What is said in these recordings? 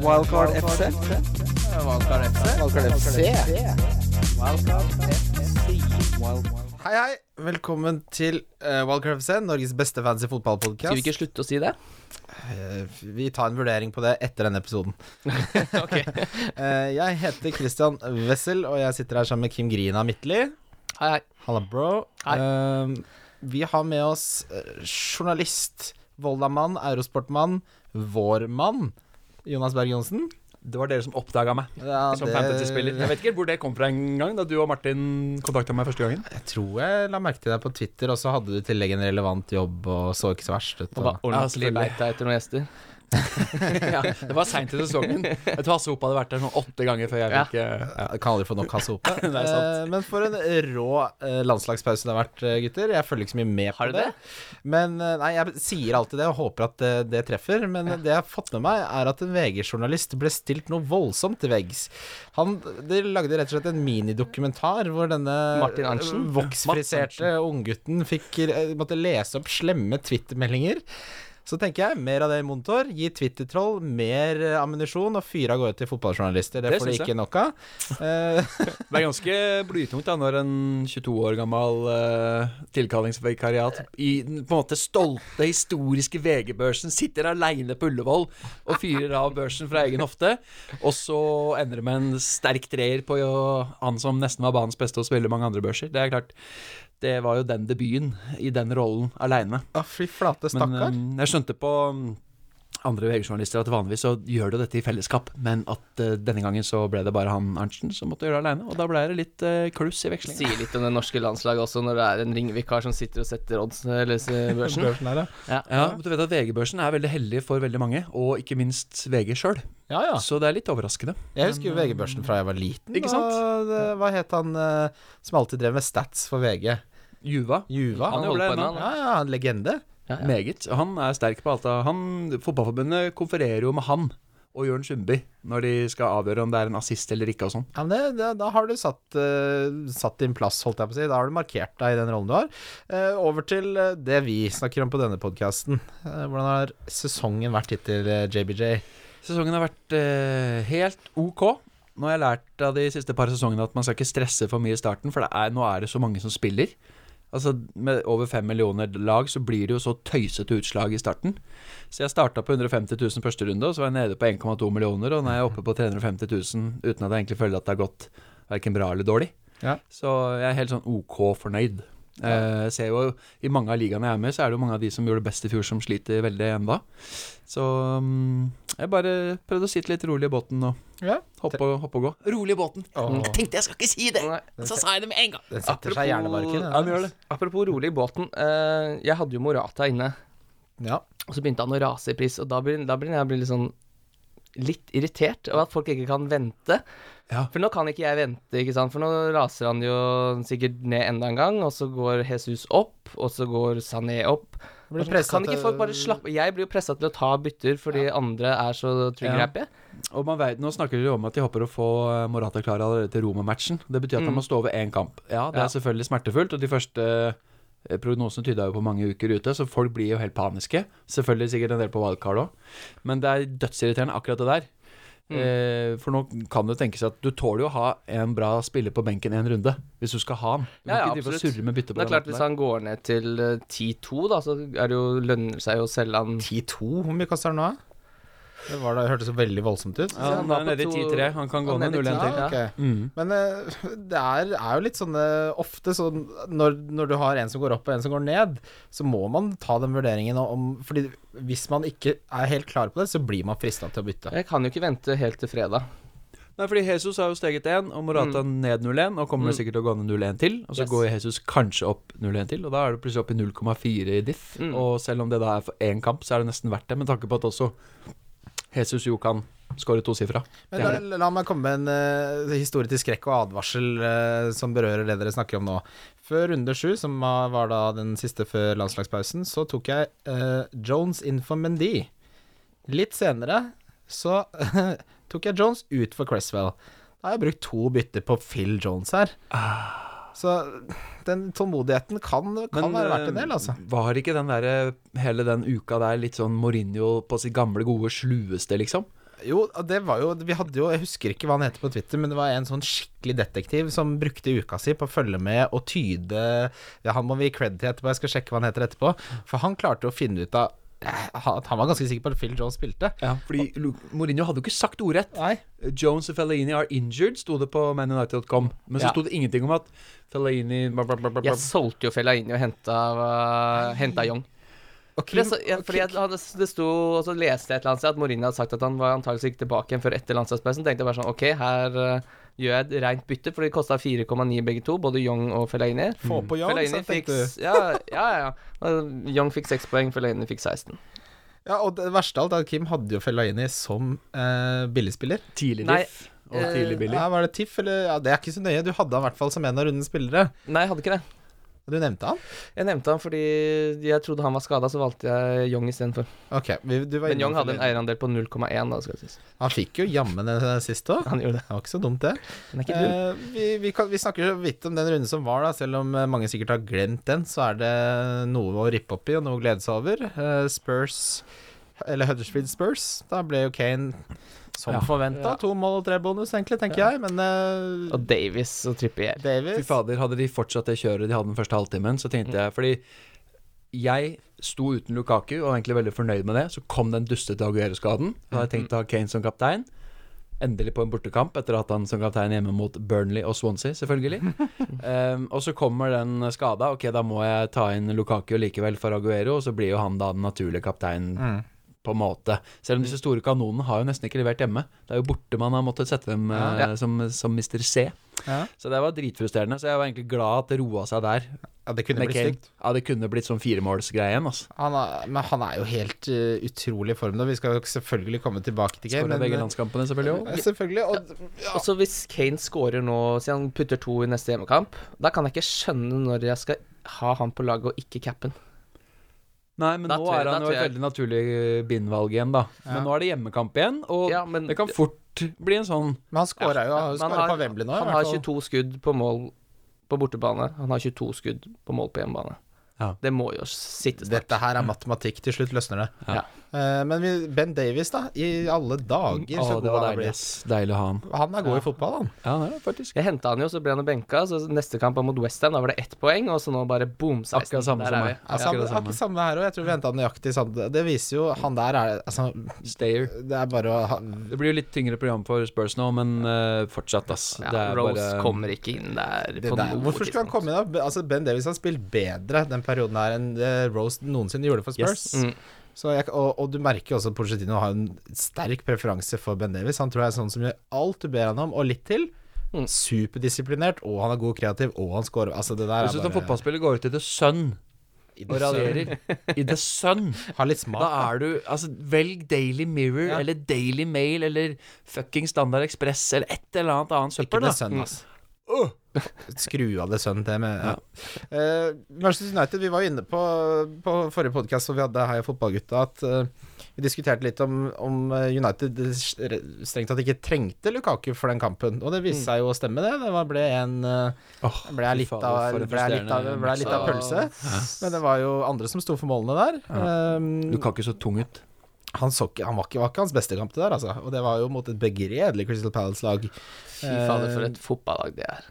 Wildcard FC. Wildcard FC. Wildcard FC. Hei, hei. Velkommen til uh, Wildcard FC, Norges beste fancy Skal vi ikke slutte å si det? vi tar en vurdering på det etter denne episoden. ok. Eh, jeg heter Christian Wessel, og jeg sitter her sammen med Kim Grina Midtly. Hei, hei. Halla, bro. Hei. Uh, vi har med oss journalist, Volda-mann, Eurosport-mann, vår mann, Jonas Berg Johnsen. Det var dere som oppdaga meg Ja, som det- fantasy-spiller. Jeg vet ikke hvor det kom fra en gang, da du og Martin kontakta meg første gangen. Jeg tror jeg la merke til deg på Twitter, og så hadde du i tillegg en relevant jobb og så ikke så verst ut. Og og Og, ordentlig beita etter noen gjester. ja, det var seint i sesongen. Jeg tror Hasse Hope hadde vært der sånn åtte ganger før jeg Ja. fikk eh, ja. kan aldri få nok Hasse Hope. Det sant. Eh, men for en rå eh, landslagspause det har vært, eh, gutter. Jeg følger ikke så mye med på Har du det. det? Men Nei, jeg sier alltid det og håper at det, det treffer. Men det jeg har fått med meg, er at en VG-journalist ble stilt noe voldsomt til veggs. Han De lagde rett og slett en minidokumentar hvor denne Martin Arntzen? voksfriserte unggutten fikk måtte lese opp slemme Twitter-meldinger. Så tenker jeg, mer av det i monitor. Gi Twitter-troll mer eh, ammunisjon, og fyre av gårde til fotballjournalister. Det, Det får de ikke nok av. Eh, Det er ganske blytungt da når en 22 år gammel uh, tilkallingsvikariat i den på en måte stolte, historiske VG-børsen sitter aleine på Ullevål og fyrer av børsen fra egen hofte, og så ender det med en sterk treer på jo, han som nesten var banens beste og spiller mange andre børser. Det er klart, det var jo den debuten i den rollen aleine. Å, fy flate, Men stakkar. um, jeg skjønte på um, andre VG-journalister at vanligvis så gjør du dette i fellesskap, men at uh, denne gangen så ble det bare han Arntzen som måtte gjøre det aleine, og da ble det litt uh, kluss i vekslinga. Sier litt om det norske landslaget også, når det er en ringvikar som sitter og setter odds eller børsen. Børsen her, ja. Ja, men du vet at VG-børsen er veldig heldig for veldig mange, og ikke minst VG sjøl. ja, ja. Så det er litt overraskende. Jeg husker jo VG-børsen fra jeg var liten. Ikke sant? Og det, hva het han eh, som alltid drev med stats for VG? Juva. Juva? Han Han jobber der ennå. Ja, ja, en legende. Ja, ja. Meget. Og Han er sterk på alt. Han, fotballforbundet konfererer jo med han og Jørn Sundby når de skal avgjøre om det er en assist eller ikke og sånn. Ja, men det, det, da har du satt, uh, satt din plass, holdt jeg på å si. Da har du markert deg i den rollen du har. Uh, over til eh, det vi snakker om på denne podkasten. hvordan har sesongen vært hittil, JBJ? Sesongen har vært helt ok. Nå har jeg lært av de siste par sesongene at man skal ikke stresse for mye i starten, for det er, nå er det så mange som spiller. Altså Med over fem millioner lag så blir det jo så tøysete utslag i starten. Så jeg starta på 150 000 første runde, og så var jeg nede på 1,2 millioner, og nå er jeg oppe på 350 000 uten at jeg egentlig føler at det har gått verken bra eller dårlig. Ja. Så jeg er helt sånn ok fornøyd. Eh, jeg ser jo I mange av ligaene jeg er med, så er det jo mange av de som gjorde det best i fjor, som sliter veldig ennå. Så mm, jeg bare prøvde å sitte litt rolig i båten og Ja. hoppe, hoppe og gå. Rolig i båten. Oh. Jeg tenkte jeg skal ikke si det, så sa jeg det med en gang. Den setter seg i hjernebarken. Ja. Apropos rolig i båten. eh, jeg hadde jo Morata inne, Ja. og så begynte han å rase i pris. Og da blir jeg litt sånn litt irritert over at folk ikke kan vente. Ja. For nå kan ikke jeg vente, ikke sant. For nå raser han jo sikkert ned enda en gang, og så går Jesus opp, og så går Sané opp. Blir Og kan ikke folk bare slappe Jeg blir jo pressa til å ta bytter fordi andre er så trigger-happy. Og man vet, Nå snakker de om at de håper å få eh, Morata klar allerede til Roma-matchen. Det betyr at han Mm. må stå over én kamp. Ja, det Ja. er selvfølgelig smertefullt, og de første eh, prognosene tyda jo på mange uker ute, så folk blir jo helt paniske. Selvfølgelig sikkert en del på wildcard òg, men det er dødsirriterende akkurat det der. Mm. Eh, for nå kan det tenkes at du tåler jo å ha en bra spiller på benken en runde, hvis du skal ha han. Du Ja, ja, ikke absolutt. surre med bytte på Det er klart Hvis han går ned til eh, 10-2, da, så er det jo, lønner det seg jo å selge han 10-2, hvor mye kaster han nå? Det, var da, det hørtes så veldig voldsomt ut. Ja, han er nede i 10-3. Han kan gå ned er nede i 0-1 til. ja. Okay. Mm. Men eh, det er, er jo litt sånn ofte sånn når, når du har en som går opp og en som går ned, så må man ta den vurderingen om Fordi hvis man ikke er helt klar på det, så blir man frista til å bytte. Jeg kan jo ikke vente helt til fredag. Nei, fordi Jesus har jo steget 1, og Morata ned 0-1, og kommer Mm. sikkert til å gå ned 0-1 til. Og så Yes. går Jesus kanskje opp 0-1 til, og da er det plutselig opp i 0,4 i diff. Mm. Og selv om det da er for én kamp, så er det nesten verdt det, med tanke på at også Jesus jo kan skåre tosifra. Men la, la meg komme med en uh, historie til skrekk og advarsel uh, som berører det dere snakker om nå. Før runde sju, som var da den siste før landslagspausen, så tok jeg uh, Jones inn for Mendy. Litt senere så tok jeg Jones ut for Cresswell. Da har jeg brukt to bytter på Phil Jones her. Så den tålmodigheten kan, kan være verdt en del, altså. eh, var ikke den der, hele den uka der litt sånn Mourinho på sitt gamle, gode slueste, liksom? Jo, det var jo Vi hadde jo Jeg husker ikke hva han heter på Twitter, men det var en sånn skikkelig detektiv som brukte uka si på å følge med og tyde ja, Han må vi gi cred til etterpå, jeg skal sjekke hva han heter etterpå. For han klarte å finne ut av eh, at han var ganske sikker på at Phil Jones spilte. Ja, fordi Mourinho hadde jo ikke sagt ordrett. Nei. Jones og Fellaini are injured, sto det på manunited.com. Men så Ja. sto det ingenting om at Fellaini bla, bla, bla. Jeg solgte jo Fellaini og henta, uh, henta Young. Okay. For det, så, ja, fordi jeg, han, det sto, og så leste jeg et eller annet sted at Mourinho hadde sagt at han var antakeligvis ikke tilbake igjen før etter landslagspausen. Tenkte jeg bare sånn OK, her uh, gjør jeg et rent bytte, for de kosta 4,9 begge to, både Young og Fellaini. Få på Young, Fellaini fikk Ja, ja, ja. Young fikk 6 poeng, Fellaini fikk 16. Ja, og det verste av alt er at Kim hadde jo Fellaini som eh, billigspiller. Tidlig Nei, diff og eh, tidlig billig. Ja, Var det TIFF, eller Ja, det er ikke så nøye. Du hadde han i hvert fall som en av rundens spillere. Nei, jeg hadde ikke det. Du nevnte han? Jeg nevnte han fordi jeg trodde han var skada, så valgte jeg Young istedenfor. Okay, Men Young hadde en eierandel på 0,1, da, skal det sies. Han fikk jo jammen den siste òg. Han gjorde det. Det var ikke så dumt, det. Eh, vi, vi, kan, vi snakker så vidt om den runden som var, da. Selv om eh, mange sikkert har glemt den, så er det noe å rippe opp i og noe å glede seg over. Eh, Spurs, eller Huddersfield Spurs, da ble jo Kane som Ja. forventa. Ja. To mål og tre bonus, egentlig, tenker jeg. Men uh, Og Davies og Trippier. Fy fader, hadde de fortsatt det kjøret de hadde den første halvtimen, så tenkte jeg Fordi jeg sto uten Lukaku og var egentlig veldig fornøyd med det. Så kom den dustete Aguero-skaden. Da hadde jeg tenkt å ha Kane som kaptein. Endelig på en bortekamp etter at han som kaptein hjemme mot Burnley og Swansea, selvfølgelig. um, og så kommer den skada. Ok, da må jeg ta inn Lukaku likevel for Aguero, og så blir jo han da den naturlige kapteinen. Mm. På en måte. Selv om disse store kanonene har jo nesten ikke levert hjemme. Det er jo borte man har måttet sette dem ja, Ja. som, som Mr. C. Ja. Så det var dritfrustrerende. Så jeg var egentlig glad at det roa seg der. ja, det kunne blitt stygt. Ja, det kunne blitt sånn firemålsgreie igjen, altså. Han er, men han er jo helt uh, utrolig i form nå. Vi skal jo selvfølgelig komme tilbake til Kane. Skåra begge landskampene, selvfølgelig eh, òg. selvfølgelig. Og, ja. Og så hvis Kane skårer nå, siden han putter to i neste hjemmekamp, da kan jeg ikke skjønne når jeg skal ha han på laget og ikke cappen. Nei, men Da nå er han jo et veldig naturlig bindvalg igjen, da. Ja. Men nå er det hjemmekamp igjen, og Ja, men det kan fort bli en sånn Men han skåra jo han Men skåret på Wembley nå. Han har 22 skudd på mål på bortebane. Han har 22 skudd på mål på hjemmebane. Ja. Det må jo sitte snart. Dette her er matematikk. Til slutt løsner det. Ja. Eh, men vi, Ben Davies, da. I alle dager, så det god var han er deilig. blitt. Deilig å ha han. Han er god Ja. i fotball, han. Ja, han er det faktisk. Jeg henta han jo, så ble han benka. Så neste kamp var mot Westham, da var det ett poeng, og så nå bare boom, 16. Akkurat samme Der som meg. Ja, Altså, Akkurat samme. samme her òg. Jeg tror vi henta nøyaktig samme. Det viser jo Han der er Altså, Stayer. det er bare å ha Det blir jo litt tyngre program for Spurs nå, men uh, fortsatt, ass. Ja, det er Rose bare kommer ikke inn der. på der. noe Hvorfor skulle han komme inn da? Altså, Ben Davies har spilt bedre den perioden her enn Rose noensinne gjorde for Spurs. Mm. Så jeg, og, og du merker også at Pochettino har en sterk preferanse for Ben Davis. Han tror jeg er sånn som gjør alt du ber han om, og litt til. Mm. Superdisiplinert, og han er god kreativ, og han scorer. Altså, det der Jeg syns en bare fotballspiller går ut i The Sun i og raljerer. I The Sun. Har litt smak. da. er du Altså, velg Daily Mirror Ja. eller Daily Mail eller fucking Standard Express eller et eller annet annet Ikke søppel, The da. Sun, altså. Skru av det sønnen det med ja. uh, Manchester United, vi var jo inne på, på forrige podkast som vi hadde Heia fotballgutta, at uh, vi diskuterte litt om, om eh, United strengt tatt ikke trengte Lukaku for den kampen. Og det viste seg jo å stemme, det. Det ble en Åh, ble litt av, ble litt av, ble litt av pølse. Men det var jo andre som sto for målene der. Um, Lukaku så tung ut. Han, så ikke, han var, ikke, var ikke hans beste kamp, det der, altså. Og det var jo mot et begredelig Crystal Palace-lag. Fy fader, for et fotballag det er.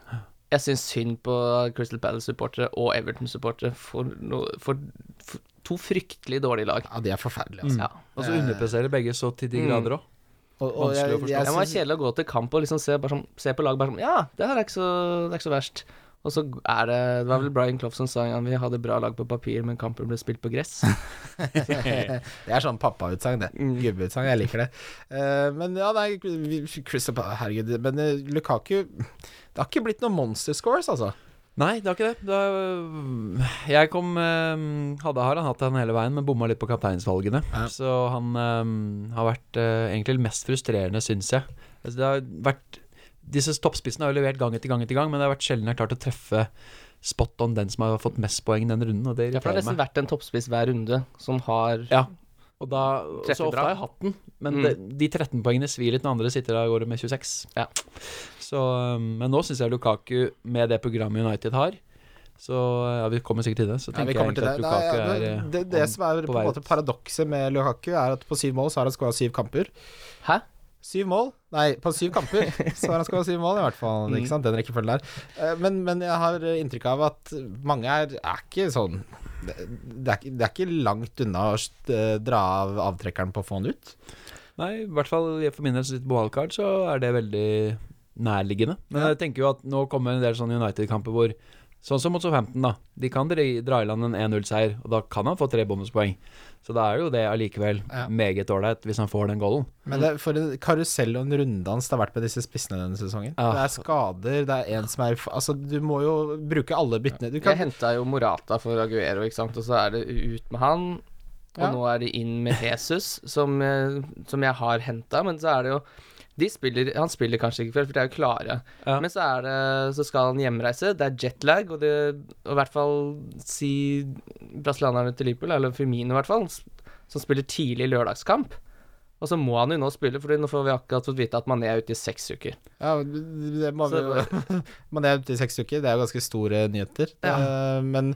Jeg syns synd på Crystal Palace-supportere og Everton-supportere for, no- for, for to fryktelig dårlige lag. Ja, de er forferdelige, altså. Ja. Og så underpresterer begge så til de Mm. grader òg. Og, og Vanskelig å jeg, Det var kjedelig å gå til kamp og liksom se, bare sånn, se på lag bare sånn Ja, det her er ikke så, det er ikke så verst. Og så er det Det var vel Brian Clough som sa at vi hadde bra lag på papir, men kampen ble spilt på gress. det er sånn pappautsagn, det. Mm. Gubbeutsagn. Jeg liker det. Uh, men ja, nei, Chris, Herregud. Men uh, Lukaku Det har ikke blitt noen monster scores, altså. Nei, det har ikke det. Da, jeg kom eh, Hadde har han hatt den hele veien, men bomma litt på kapteinsvalgene. Ja. Så han um, har vært uh, egentlig mest frustrerende, syns jeg. Altså, det har vært Disse toppspissene har jo levert gang etter gang etter gang, men det har vært sjelden jeg har klart å treffe spot on den som har fått mest poeng den runden, og det Ja, for det har nesten meg. vært en toppspiss hver runde som har Ja. Og da, så ofte har jeg hatt den, men Mm. det, de 13 poengene svir litt når andre sitter der og går med 26. Ja. Så, um, men nå syns jeg Lukaku, med det programmet United har Så ja, vi kommer sikkert til det. Så Ja, vi tenker kommer jeg til egentlig det. at Lukaku Nei, ja, er det, eh, det, det som er på på en måte paradokset med Lukaku, er at på syv mål så har han skåra syv kamper. Hæ? Syv mål? Nei, på syv kamper. Så han skal ha syv mål, i hvert fall. Mm. Ikke sant? Den rekkefølgen der. Eh, Men, men jeg har inntrykk av at mange er, er ikke sånn det, er, det er ikke langt unna å eh, dra av avtrekkeren på å få han ut. Nei, i hvert fall for min del som sitter på wildcard, så er det veldig nærliggende. Men Ja. jeg tenker jo at nå kommer en del sånne United-kamper hvor Sånn som mot Southampton, da. De kan dra, dra i land en 1-0-seier, og da kan han få tre bonuspoeng. Så da er jo det allikevel Ja. meget ålreit hvis han får den goalen. Men det er for en karusell og en runddans det har vært med disse spissene denne sesongen. Ja. Det er skader, det er en som er Altså, du må jo bruke alle byttene. Du Jeg kan henta jo Morata for Aguero, ikke sant, og så er det ut med han. Og Ja. nå er det inn med Jesus, som, eh, som jeg har henta, men så er det jo spiller, Han spiller kanskje ikke i kveld, for de er jo klare. Ja. Men så, er det, så skal han hjemreise. Det er jetlag, og, det, og i hvert fall si brasilianerne til Liverpool, eller Firmino i hvert fall, som spiller tidlig lørdagskamp. Og så må han jo nå spille, for nå får vi akkurat fått vite at Mané er ute i seks uker. Ja, det må vi jo Mané er ute i seks uker, det er jo ganske store nyheter. Ja. Eh, Men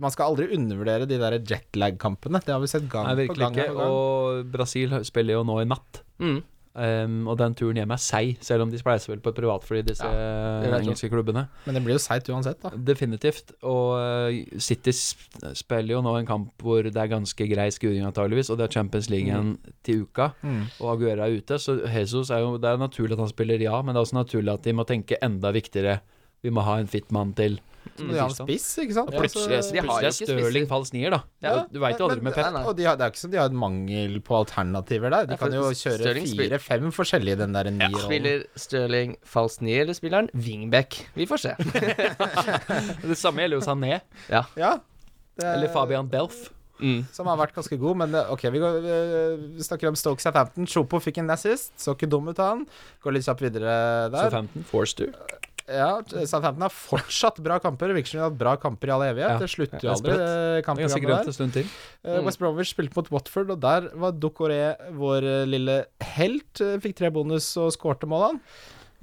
man skal aldri undervurdere de der jetlag-kampene. Det har vi sett gang Nei, på gang. ikke. Og Brasil spiller jo nå i natt. Mm. Um, og den turen hjem er seig, selv om de spleiser vel på et privatfly, disse ja, engelske klubbene. Men det blir jo seigt uansett, da. Definitivt. Og uh, City spiller jo nå en kamp hvor det er ganske grei skuring, antageligvis, og det er Champions League igjen til uka, og Aguera er ute. Så Jesus er jo Det er naturlig at han spiller, ja, men det er også naturlig at de må tenke enda viktigere. Vi må ha en fit mann til. Må de har en spiss, ikke sant? Og plutselig, Altså, de har plutselig er Stirling falsk nier, da. Ja, du veit jo aldri men- med Pep. Nei, nei. Og de har, det er ikke som de har en mangel på alternativer der. De kan jo kjøre fire-fem forskjellige i den der nierrollen. Spiller Stirling falsk nier, eller spiller han wingback? Vi får se. Det samme gjelder jo Sané. Ja. Det er- Eller Fabian Belf. Mm. Som har vært ganske god, men eh, ok, vi, går, vi snakker om Stoke Southampton. Chopo fikk en assist, så ikke dum ut han. Går litt kjapt videre der. Southampton, Forster. Ja, Southampton har fortsatt bra kamper. Virker som de har hatt bra kamper i all evighet. Ja. Det slutter jo aldri, Kampen, det Det er en stund til. Mm. West Bromwich spilte mot Watford, og der var Ducoré vår eh, lille helt. Eh, Fikk tre bonus og skårte mål, han.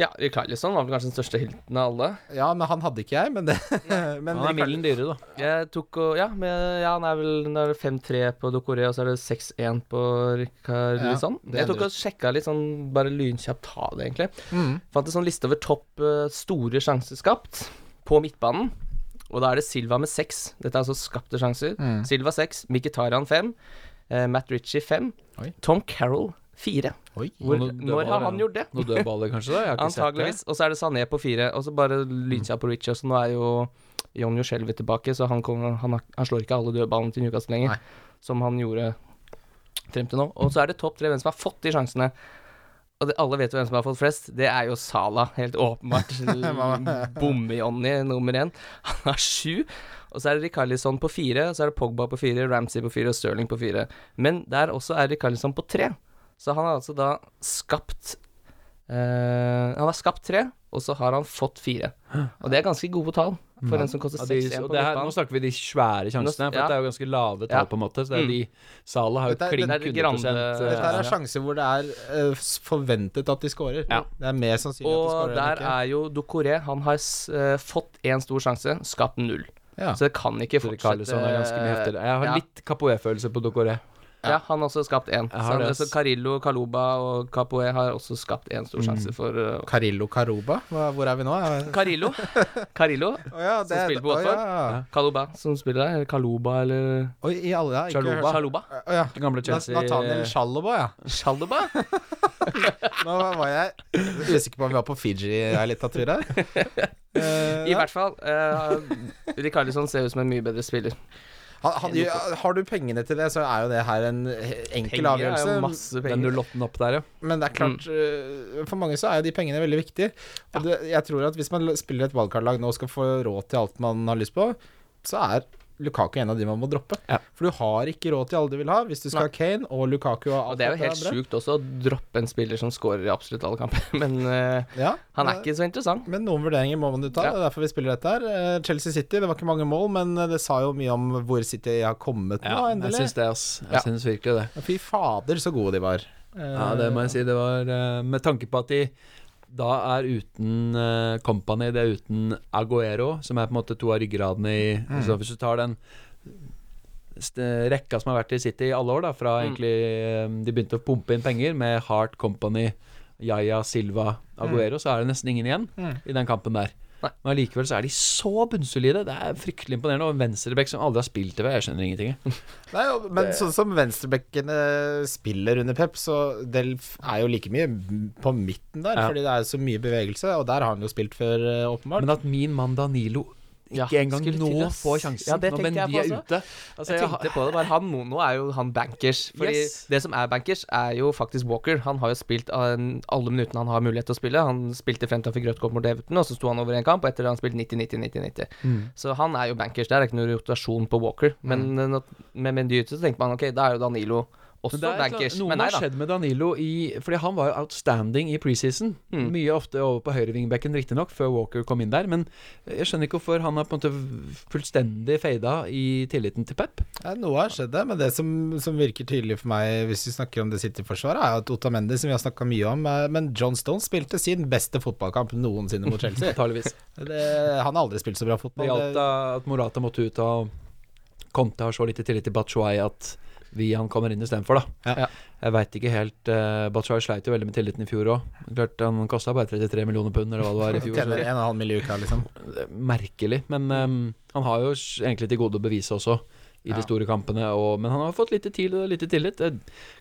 Ja, Rikarlison var vel kanskje den største hilten av alle. Ja, men han hadde ikke jeg, men det men Han er milden dyrere, da. Jeg tok og Ja, men, ja han er vel nå er det 5-3 på Dokoré, og så er det 6-1 på Rikarlison. Ja, er jeg tok og sjekka litt sånn, bare lynkjapt ta det, egentlig. Mm. Fant en sånn liste over topp eh, store sjanser skapt på midtbanen. Og da er det Silva med seks. Dette er altså skapte sjanser. Mm. Silva seks, Mkhitaryan fem, eh, Matt Ritchie fem, Oi. Tom Carroll fire. Oi. Hvor, Noen når har han gjort det? Noen dødballer, kanskje? da? Jeg har ikke Antageligvis. Og så er det Sané på fire. Og så bare lynkjapt på Richie. Så nå er jo Jonjo Skjelvi tilbake, så han, kom, han, han slår ikke alle dødballene til Newcastle lenger, Nei. som han gjorde frem til nå. Og så er det topp tre hvem som har fått de sjansene. Og det, alle vet jo hvem som har fått flest. Det er jo Salah, helt åpenbart. Bomme-Johnny nummer én. Han har sju. Og så er det Rikarlisson på fire, og så er det Pogba på fire, Ramsey på fire og Sterling på fire. Men der også er Rikarlisson på tre. Så han har altså da skapt eh, Han har skapt tre, og så har han fått fire. Og det er ganske gode tall for en som koster Ja, de, 6-1 og på midtbanen. nå snakker vi de svære sjansene, for Ja. det er jo ganske lave tall, på en måte. Så det er Mm. de Salah har jo er- klink dette er 100 grande- eh, Dette her er Ja. sjanser hvor det er uh, forventet at de scorer. Ja. Det er mer sannsynlig at de Og der ikke. er jo Dokoré Han har s- eh, fått én stor sjanse, skapt null. Ja. Så det kan ikke fortsette. Er. Jeg har Ja. litt Capoe-følelse på Dokoré. Ja, han har også skapt én. Så. Carillo, Caluba og Capoe har også skapt én stor sjanse Mm. for uh, Carillo Caruba, hvor er vi nå? Carillo. Carillo. oh, ja, Som spiller på Watford. ja. Caluba som spiller der. Eller Caluba eller Oi, i alle ja, ikke Chaluba. Oh, ja. Den gamle Chelsea Nathaniel Chaloba, ja. Chaluba? Nå var jeg usikker på om vi var på Fiji ei lita tur her. Eh, I ja. hvert fall. Uh, Rikarlison ser ut som en mye bedre spiller. Han, han, har du pengene til det, så er jo det her en enkel Penger er jo masse masse Den penger. 08-en opp der, ja. Men det er klart, mm. for mange så er jo de pengene veldig viktige. Og det, jeg tror at hvis man spiller et wildcard-lag nå og skal få råd til alt man har lyst på, så er Lukaku er en av de man må droppe. Ja. For du har ikke råd til alle du vil ha, hvis du skal ha Kane og Lukaku og alt Og det er jo helt sjukt også å droppe en spiller som scorer i absolutt alle kamper. Men uh, Ja, han er ikke så interessant. Men noen vurderinger må man jo ta, Ja. det er derfor vi spiller dette her. Eh, Chelsea City, det var ikke mange mål, men eh, det sa jo mye om hvor City har kommet nå, ja jeg endelig. syns det, ass. Jeg Ja. syns virkelig det. Fy fader, så gode de var. Ja, det må jeg si. Det var Med tanke på at de da er uten uh, Company, det er uten Aguero, som er på en måte to av ryggradene i Mm. så Hvis du tar den rekka som har vært i City i alle år, da, fra Mm. egentlig eh, de begynte å pumpe inn penger med Heart Company, Yaya, Silva, Aguero, så er det nesten ingen igjen Mm. i den kampen der. Nei. Men allikevel så er de så bunnsolide. Det er fryktelig imponerende. Og en venstreback som aldri har spilt det ved, jeg skjønner ingenting. Nei, men men sånn som venstrebekkene spiller under Pep, så det er jo like mye på midten der, Ja. fordi det er så mye bevegelse, og der har han jo spilt før, eh, åpenbart. Men at min mann Danilo Ja, ikke engang nå få får sjansen Ja, tenkte jeg på er også. ute. Altså, Jeg tenkte på det, bare han, nå, nå er jo han bankers. Fordi Yes. det som er bankers, er jo faktisk Walker. Han har jo spilt alle minuttene han har mulighet til å spille. Han spilte frem til han fikk rødt kort mot Everton, og så sto han over en kamp, og etter det har han spilt 90-90-90-90. Mm. Så han er jo bankers. Det er ikke noe rotasjon på Walker. Men mm. nå- med Mendy ute, så tenker man ok, da er jo Danilo også Men det er bankers. Noe har skjedd med Danilo i Fordi han var jo outstanding i preseason. Mm. Mye ofte over på høyrevingbekken, riktignok, før Walker kom inn der. Men jeg skjønner ikke hvorfor han har på en måte fullstendig fada i tilliten til Pep. Ja, noe har skjedd der, men det som, som virker tydelig for meg hvis vi snakker om det City-forsvaret, er at at Otamendi, som vi har snakka mye om, eh, men John Stone spilte sin beste fotballkamp noensinne mot Chelsea. Det, han har aldri spilt så bra Det fotball. gjaldt da at Morata måtte ut og Conte har så lite tillit til Batshuay at vi han kommer inn istedenfor, da. Ja. Ja. Jeg veit ikke helt uh, Batshuayi sleit jo veldig med tilliten i fjor òg. Klart Han kosta bare 33 millioner pund, eller hva det var i fjor. Tjener så- 1,5 mill. i uka, liksom. Er Merkelig. Men um, han har jo egentlig til gode å bevise også i Ja. de store kampene. Og, men han har fått lite tid og lite tillit. Jeg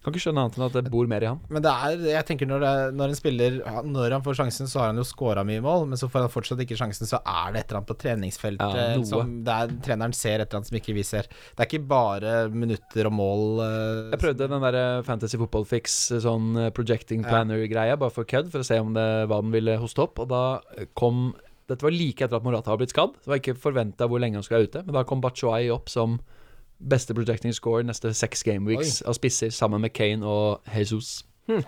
kan ikke skjønne annet enn at det bor mer i han. Men det er, jeg tenker når, det, når en spiller Når han får sjansen, så har han jo scora mye mål, men så får han fortsatt ikke sjansen, så er det et eller annet på treningsfeltet Ja, som er, treneren ser et eller annet som ikke vi ser. Det er ikke bare minutter og mål. Uh, Jeg prøvde den der Fantasy Football Fix sånn eh, projecting planner-greia, bare for kødd, for å se om det, hva den ville hoste opp. Og da kom Dette var like etter at Morata var blitt skadd. Det var ikke forventa hvor lenge han skulle være ute, men da kom Batshuayi opp som beste projecting score neste seks gameweeks av spisser, sammen med Kane og Jesus. Hm.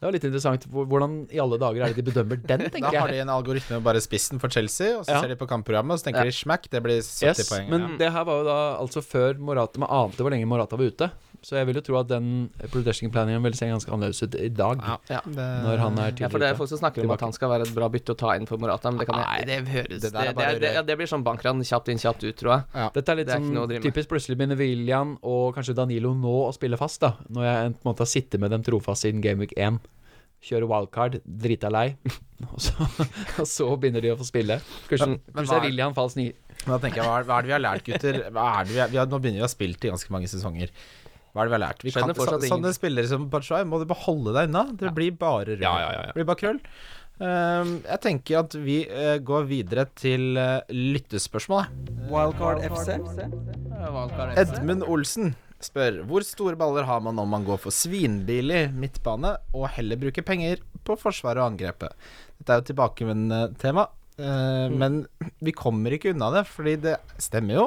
Det var litt interessant. Hvordan i alle dager er det de bedømmer den, Da har de en algoritme med bare spissen for Chelsea, og så Ja. ser de på kampprogrammet, og så tenker Ja. de smack, det blir 70 Yes, poeng. men ja. det her var jo da altså før Morata Man ante hvor lenge Morata var ute. Så jeg vil jo tro at den production planningen vil se ganske annerledes ut i dag. Ja, Ja. det, Når han er Ja, for det er folk som snakker om at han skal være et bra bytte å ta inn for Morata, men det kan Nei, Det høres det Det, det, er- det, ja, det blir sånn bankran, kjapt inn, kjapt ut, tror jeg. Dette er litt Det er sånn typisk plutselig begynner William og kanskje Danilo nå å spille fast, da. Når jeg på en måte har sittet med dem trofast siden Gameweek 1. Kjører wildcard, drita lei. Og så, og så begynner de å få spille. Kanskje, kanskje er- William falsk ny. Da tenker jeg, hva er, hva er det vi har lært, gutter? Hva er det vi har, vi har, nå begynner vi å ha spilt i ganske mange sesonger. Hva er det vi har lært? Vi kan, så, sånne spillere som Batshuayi må du bare holde deg unna. Det blir bare rød. Ja, ja, ja, ja. Det blir bare krøll. Uh, jeg tenker at vi uh, går videre til uh, lyttespørsmål. jeg. Wildcard FC. Edmund Olsen spør hvor store baller har man om man går for svinbillig midtbane og heller bruker penger på forsvaret og angrepet. Dette er jo tilbakevendende tema, mm. men vi kommer ikke unna det, fordi det stemmer jo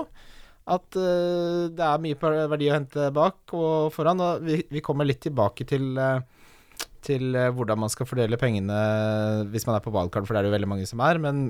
at uh, det er mye verdi å hente bak og foran. Og vi, vi kommer litt tilbake til eh, til eh, hvordan man skal fordele pengene hvis man er på valgkart, for det er det jo veldig mange som er. Men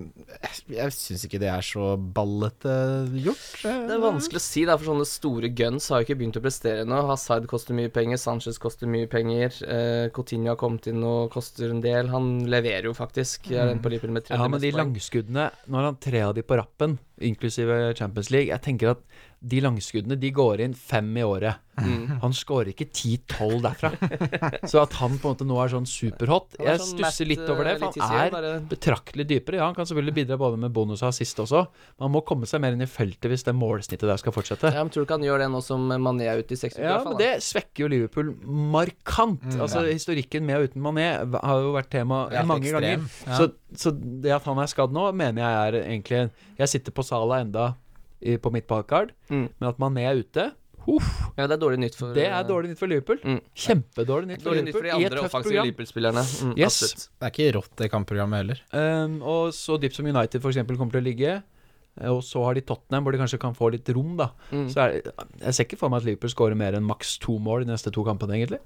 jeg, syns ikke det er så ballete gjort. Det er vanskelig å si, da, for sånne store guns har jo ikke begynt å prestere ennå. Hazard koster mye penger, Sanchez koster mye penger. Eh, Coutinho har kommet inn og koster en del. Han leverer jo faktisk. Er den på Liverpool med 30 Ja, men de langskuddene, nå har han tre av de på rappen, inklusive Champions League. Jeg tenker at de langskuddene, de går inn fem i året. Mm. Han scorer ikke 10-12 derfra. Så at han på en måte nå er sånn superhot er Jeg sånn stusser litt over det, eh, for han er bare- betraktelig dypere. Ja, han kan selvfølgelig bidra både med bonus og assist også, men han må komme seg mer inn i feltet hvis det målsnittet der skal fortsette. Ja, men Tror du ikke han gjør det nå som Mané er ute i 60 Ja, men det svekker jo Liverpool markant. Altså Historikken med og uten Mané har jo vært tema Ja, mange ekstrem. ganger. Ja. Så, så det at han er skadd nå, mener jeg er egentlig Jeg sitter på Sala enda i, på mitt ballkard Mm. men at Mané er ute Uff, Ja, det er dårlig nytt for det er dårlig nytt for Liverpool. Mm. Kjempedårlig nytt for Dårlig nytt for Liverpool de i et andre tøft offensive program. Liverpool-spillerne. Mm, Yes. absolutt. Det er ikke rått, det kampprogrammet heller. Um, og så dypt som United for eksempel kommer til å ligge. Og så har de Tottenham, hvor de kanskje kan få litt rom, da. Mm. Så er, jeg ser ikke for meg at Liverpool skårer mer enn maks to mål de neste to kampene, egentlig.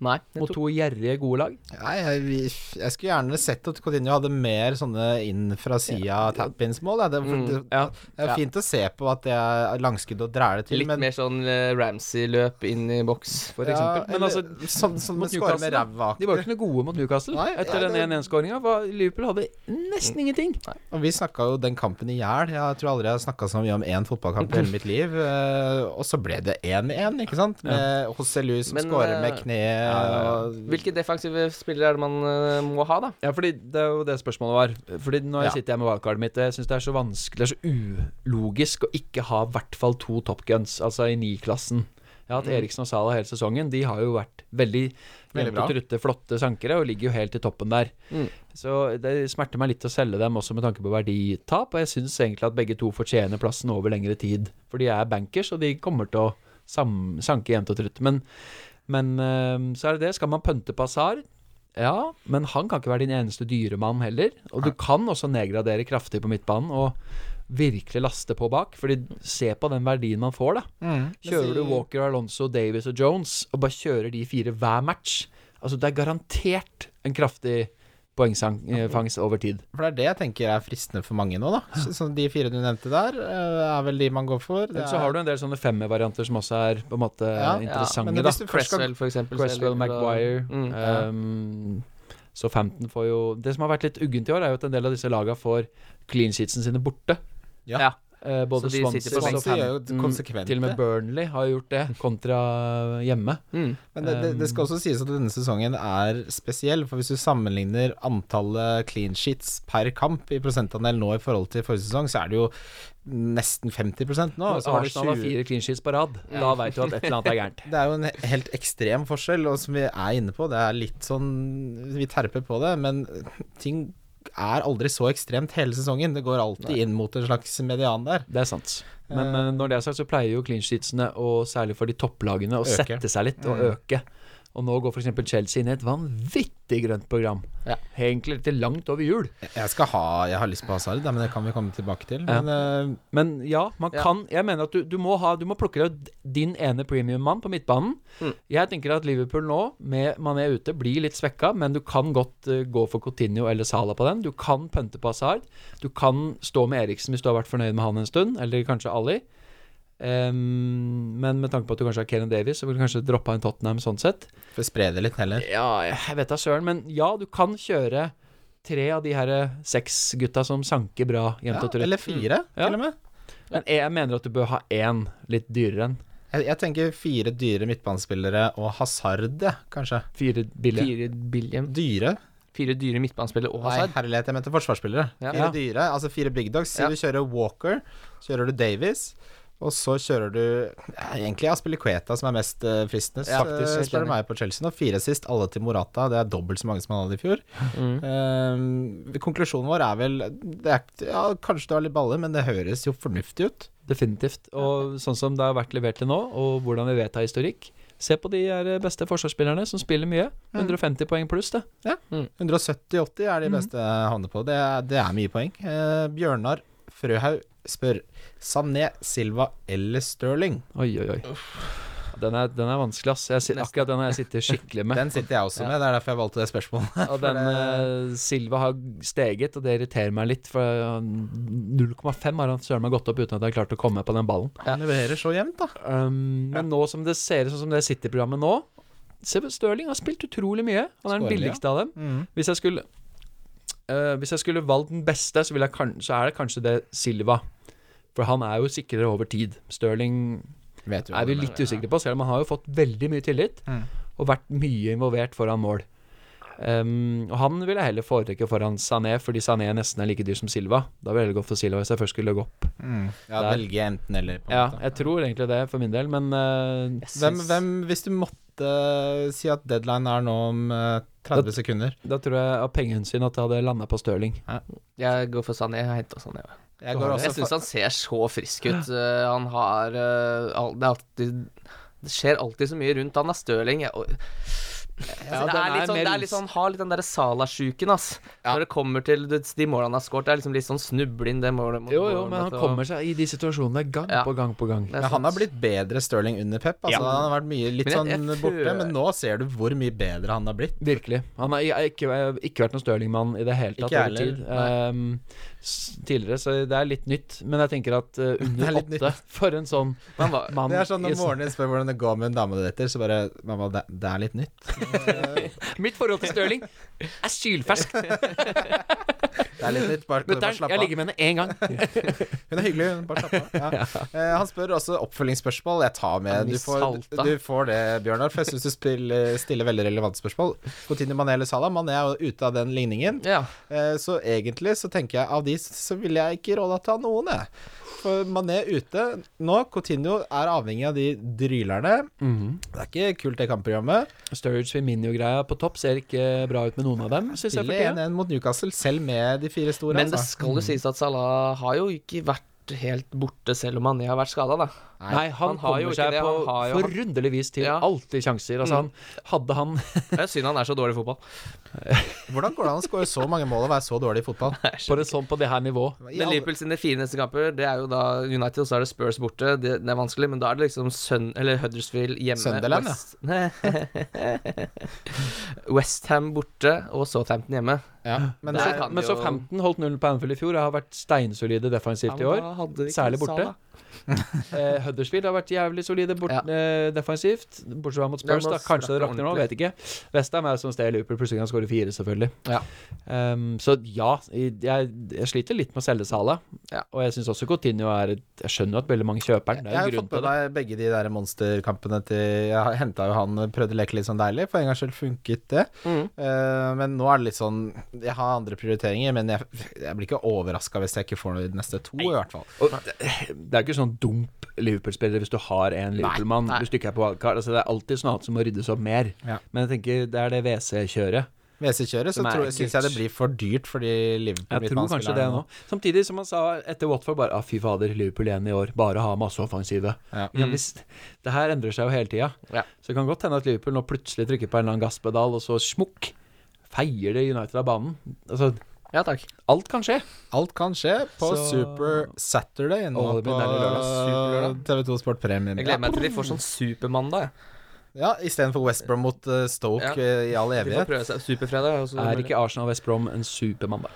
Nei. mot to gjerrige, gode lag. Nei, jeg, jeg skulle gjerne sett at Coutinho hadde mer sånne inn fra sida tap-ins-mål. Det, Mm, det, Ja. det er Ja. fint å se på at det er langskudd og dræle til, Litt men mer sånn uh, Ramsey-løp inn i boks. For ja, eksempel. Men eller altså, sånn sånn mot Newcastle, med de var jo ikke noe gode mot Newcastle. Nei, Etter nei, den det- 1-1-skåringa. Liverpool hadde nesten ingenting. Og vi snakka jo den kampen i hjel. Jeg tror aldri jeg har snakka så mye om én fotballkamp i hele mitt liv. Uh, Og så ble det 1-1, ikke sant? Med José Luis som skårer med eh, kne ja. Og Hvilke defensive spillere er det man eh, må ha, da? Ja, fordi det er jo det spørsmålet var. Fordi når jeg Ja. sitter her med wildcardet mitt, jeg syns det er så vanskelig, det er så ulogisk å ikke ha i hvert fall to top guns, altså i ni-klassen. Jeg har hatt Eriksen og Salah hele sesongen. De har jo vært veldig jevnt trutte, flotte sankere, og ligger jo helt i toppen der. Mm. Så det smerter meg litt å selge dem også med tanke på verditap, og jeg syns egentlig at begge to fortjener plassen over lengre tid. For de er bankers, og de kommer til å sanke jevnt og trutt. Men, men eh, så er det det. Skal man pønte på Hazard? Ja, men han kan ikke være din eneste dyremann heller. Og du kan også nedgradere kraftig på midtbanen og virkelig laste på bak. Fordi se på den verdien man får, da. Mm. Kjører du Walker, Alonso, Davis og Jones og bare kjører de fire hver match Altså, det er garantert en kraftig poengfangst over tid. For det er det jeg tenker er fristende for mange nå, da. Så, så de fire du nevnte der, eh, er vel de man går for. Det Eller så har du en del sånne femmervarianter som også er på en måte Ja, interessante, ja. da. Cresswell, for eksempel. Cresswell, Maguire Mm. ja. um, Så 15 får jo Det som har vært litt uggent i år, er jo at en del av disse laga får clean sheetsene sine borte. Ja. Ja. Eh, både Så de Swansea på og Southampton, Til og med. Burnley har gjort det, kontra hjemme. Mm. Men det, det, det skal også sies at denne sesongen er spesiell, for hvis du sammenligner antallet clean sheets per kamp i prosentandel nå i forhold til forrige sesong, så er det jo nesten 50% nå. så det Arsenal har 20 fire clean sheets på rad. Da veit du at et eller annet er gærent. Det er jo en helt ekstrem forskjell, og som vi er inne på, det er litt sånn Vi terper på det, men ting er aldri så ekstremt hele sesongen. Det går alltid inn mot en slags median der. Det er sant. Men uh, når det er sagt, så pleier jo clean sheetsene, og særlig for de topplagene, å Øke. sette seg litt og Mm. øke. Og nå går f.eks. Chelsea inn i et vanvittig grønt program. Ja. Egentlig til langt over jul. Jeg skal ha Jeg har lyst på Hazard, men det kan vi komme tilbake til. Ja. Men eh, Men ja, man Ja. kan Jeg mener at du, du, må, ha, du må plukke deg din ene premium-mann på midtbanen. Mm. Jeg tenker at Liverpool nå, med Mané ute, blir litt svekka, men du kan godt uh, gå for Coutinho eller Salah på den. Du kan pønte på Hazard. Du kan stå med Eriksen hvis du har vært fornøyd med han en stund, eller kanskje Ali. Ehm, men med tanke på at du kanskje har Kenen Davies, så vil du kanskje droppe en Tottenham sånn sett. får spre det litt heller. Ja, jeg vet da søren, men ja, du kan kjøre tre av de her eh, seks gutta som sanker bra jevnt Ja, og trutt. eller fire, mm. til og med. Men jeg mener at du bør ha én litt dyrere enn Jeg, jeg tenker fire dyre midtbanespillere og Hazard, ja, kanskje. fire billige. Fire billige Dyre? Fire dyre midtbanespillere og Nei, herlighet, jeg mente forsvarsspillere. Ja. Fire Ja. dyre, altså fire big dogs. Si Ja. du kjører Walker, kjører du Davies, og så kjører du ja, egentlig Aspilicueta som er mest uh, fristende, Ja, eh, faktisk, spør du meg på Chelsea nå. Fire sist, alle til Morata. Det er dobbelt så mange som han hadde i fjor. Mm. Um, konklusjonen vår er vel det er, Ja, kanskje du har litt baller, men det høres jo fornuftig ut. Definitivt. Og sånn som det har vært levert til nå, og hvordan vi vet av historikk Se på de her beste forsvarsspillerne som spiller mye. 150 poeng pluss, det. 170-80 er de beste mm. havner på. Det, det er mye poeng. Uh, Bjørnar Frøhaug spør Sané, Silva eller Sterling. Oi, oi, oi. Den er, den er vanskelig, ass. Jeg, akkurat den har jeg sittet skikkelig med. Den sitter jeg også med, det er derfor jeg valgte det spørsmålet. Og den eh, Silva har steget, og det irriterer meg litt. For eh, 0,5 har han søren meg gått opp uten at jeg har klart å komme på den ballen. Han leverer så jevnt, da. Um, men nå som det ser ut sånn som det City-programmet nå Se Stirling har spilt utrolig mye. Han er den ja. billigste av dem. Hvis jeg skulle eh, Hvis jeg skulle valgt den beste, så, vil jeg kan, så er det kanskje det Silva. For han er jo sikrere over tid. Stirling Vet er vi litt usikre på, selv om han har jo fått veldig mye tillit Mm. og vært mye involvert foran mål. Um, og han vil jeg heller foretrekke foran Sané, fordi Sané nesten er like dyr som Silva. Da vil jeg heller gå for Silva hvis jeg først skulle gå opp. Mm. Ja, Der. velge enten eller. På en Ja, måte. jeg tror egentlig det for min del, men uh, hvem, hvem, hvis du måtte si at deadline er nå om eh, 30 sekunder Da tror jeg av pengehensyn at jeg hadde landa på Stirling. Jeg går for Sané. Jeg henter Sané. Jeg Jeg syns han ser så frisk ut. Uh, han har eh, Det er alltid Det skjer alltid så mye rundt han. er Stirling jeg- Altså, Ja, det, den er litt sånn, mer det er litt sånn, har litt den derre Salah-sjuken, ass. Når det kommer til de, de målene han har skåret. Det er liksom litt sånn snuble inn det målet. mot Jo, jo, men han og- kommer seg i de situasjonene gang Ja. på gang på gang. Men han har blitt bedre Stirling under Pep. Altså, Ja. Han har vært mye litt Men jeg- sånn jeg borte, føler- men nå ser du hvor mye bedre han har blitt. Virkelig. Han har ikke, ikke vært noen Stirling-mann i det hele tatt over tid. Um, tidligere, så det er litt nytt. Men jeg tenker at uh, er under åtte For en sånn mann Det er sånn når morgenen moren din spør hvordan det går med en dame du dater, så bare Mamma, det, det er litt nytt. Mitt forhold til Stirling er sylferskt. Det er litt nytt. Bare, bare slapp av. jeg ligger med henne én gang. Hun er hyggelig. Bare slapp av. Ja. Eh, han spør også oppfølgingsspørsmål. Jeg tar med. Du får, du får det, Bjørnar. For jeg syns du spiller, stiller veldig relevante spørsmål. Coutinho, Mané eller Salah? Mané er jo ute av den ligningen. Ja. Eh, så egentlig så tenker jeg av de så vil jeg ikke råda til noen, jeg. For Mané ute nå. Coutinho er avhengig av de drylerne. Det er ikke kult, det kampprogrammet. Sturridge Firmino-greia på topp ser ikke bra ut med noen av dem, Synes jeg. Spiller 1-1 mot Newcastle, selv med de fire store. Men det altså. skal jo sies at Salah har jo ikke vært helt borte, selv om han har vært skada, da. Nei, han, han har jo kommer seg på jo- forunderlig vis til Ja. alltid sjanser. Altså, han hadde han Det er synd han er så dårlig i fotball. Hvordan går det an å skåre så mange mål og være så dårlig i fotball? på det sånn på det her nivå. Men Liverpool sine fire neste kamper, det er jo da United, og så er det Spurs borte. Det, det er vanskelig, men da er det liksom Sun, eller Huddersfield hjemme. Sunderland, ja. West, Westham borte og Southampton hjemme. Ja, men Der er, kan Men jo- så 15 holdt nullen på Anfield i fjor. og Har vært steinsolide defensivt i år. Ja, Særlig borte. Huddersfield har vært jævlig solide bort, Ja. eh, defensivt. Bortsett fra mot Spurs, da. Kanskje det rakner nå, vet ikke. Westham er som sted Liverpool plutselig kan skåre fire, selvfølgelig. Ja. Um, så ja, jeg, jeg sliter litt med å selge Sala. Ja. Og jeg syns også Coutinho er Jeg skjønner at veldig mange kjøper den. Det jeg har fått med meg begge de der monsterkampene til Jeg henta jo han, prøvde å leke litt sånn deilig. For en gangs skyld funket det. Mm. Uh, men nå er det litt sånn Jeg har andre prioriteringer, men jeg, jeg blir ikke overraska hvis jeg ikke får noe i de neste to, i hvert fall. Og det, det er ikke sånn dump Liverpool-spillere hvis du har en Liverpool-mann. Hvis du ikke er på wildcard. Altså, det er alltid sånn at som må ryddes opp mer. Ja. Men jeg tenker det er det WC-kjøret. WC-kjøret, så syns jeg det blir for dyrt for de Liverpool Jeg tror kanskje det nå. Samtidig som han sa etter Watford bare ah, fy fader, Liverpool igjen i år. Bare ha masse offensive. Ja. Ja, hvis, det her endrer seg jo hele tida. Ja. Så det kan godt hende at Liverpool nå plutselig trykker på en eller annen gasspedal, og så smukk, feier det United av banen. Altså, Ja, takk. alt kan skje. Alt kan skje på Så- Super Saturday nå Å, det blir på deilig TV2 Sport Premium. Jeg gleder meg til de får sånn supermandag. Ja, istedenfor West Brom mot uh, Stoke Ja. eh, i all De får evighet. prøve seg. Superfredag. og så- Er ikke Arsenal West Brom en supermandag?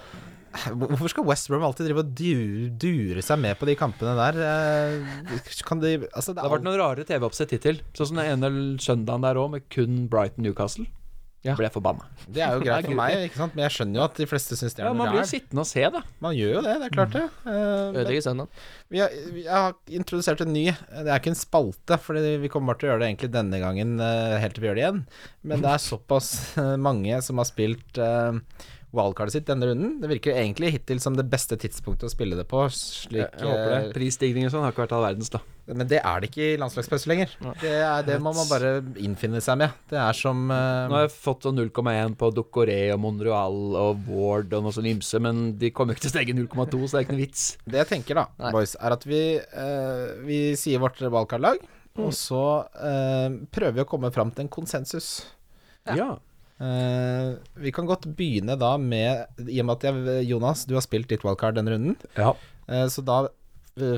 Hvorfor skal West Brom alltid drive og dure, dure seg med på de kampene der? Eh, Kan de Altså, det Det har vært noen rare TV-oppsett hittil. Sånn som den ene søndagen der òg, med kun Brighton Newcastle. Ja. Ble forbanna. Det er jo greit for meg, ikke sant? men jeg skjønner jo at de fleste syns det Ja, er man noe blir jo sittende og se, da. Man gjør jo det, det er klart det. Eh, Ødelegger søndagen. vi har, vi har introdusert en ny. Det er ikke en spalte, for vi kommer bare til å gjøre det egentlig denne gangen, eh, helt til vi gjør det igjen. Men det er såpass eh, mange som har spilt uh, wildcardet sitt denne runden. Det virker egentlig hittil som det beste tidspunktet å spille det på. Slik, Jeg, jeg håper det. eh, Prisstigning og sånn har ikke vært all verdens, da. Men det er det ikke i landslagspause lenger. Det, er, det må man bare innfinne seg med. Det er som uh, Nå har jeg fått sånn 0,1 på Docoré og Monreal og Ward og noe sånn ymse, men de kommer jo ikke til å stege 0,2, så det er ikke noe vits. Det jeg tenker, da, Nei. boys, er at vi, uh, vi sier vårt valgkartlag, og så uh, prøver vi å komme fram til en konsensus. Ja. Eh, vi kan godt begynne da med I og med at jeg, Jonas, du har spilt ditt wildcard denne runden, Ja. Uh, så da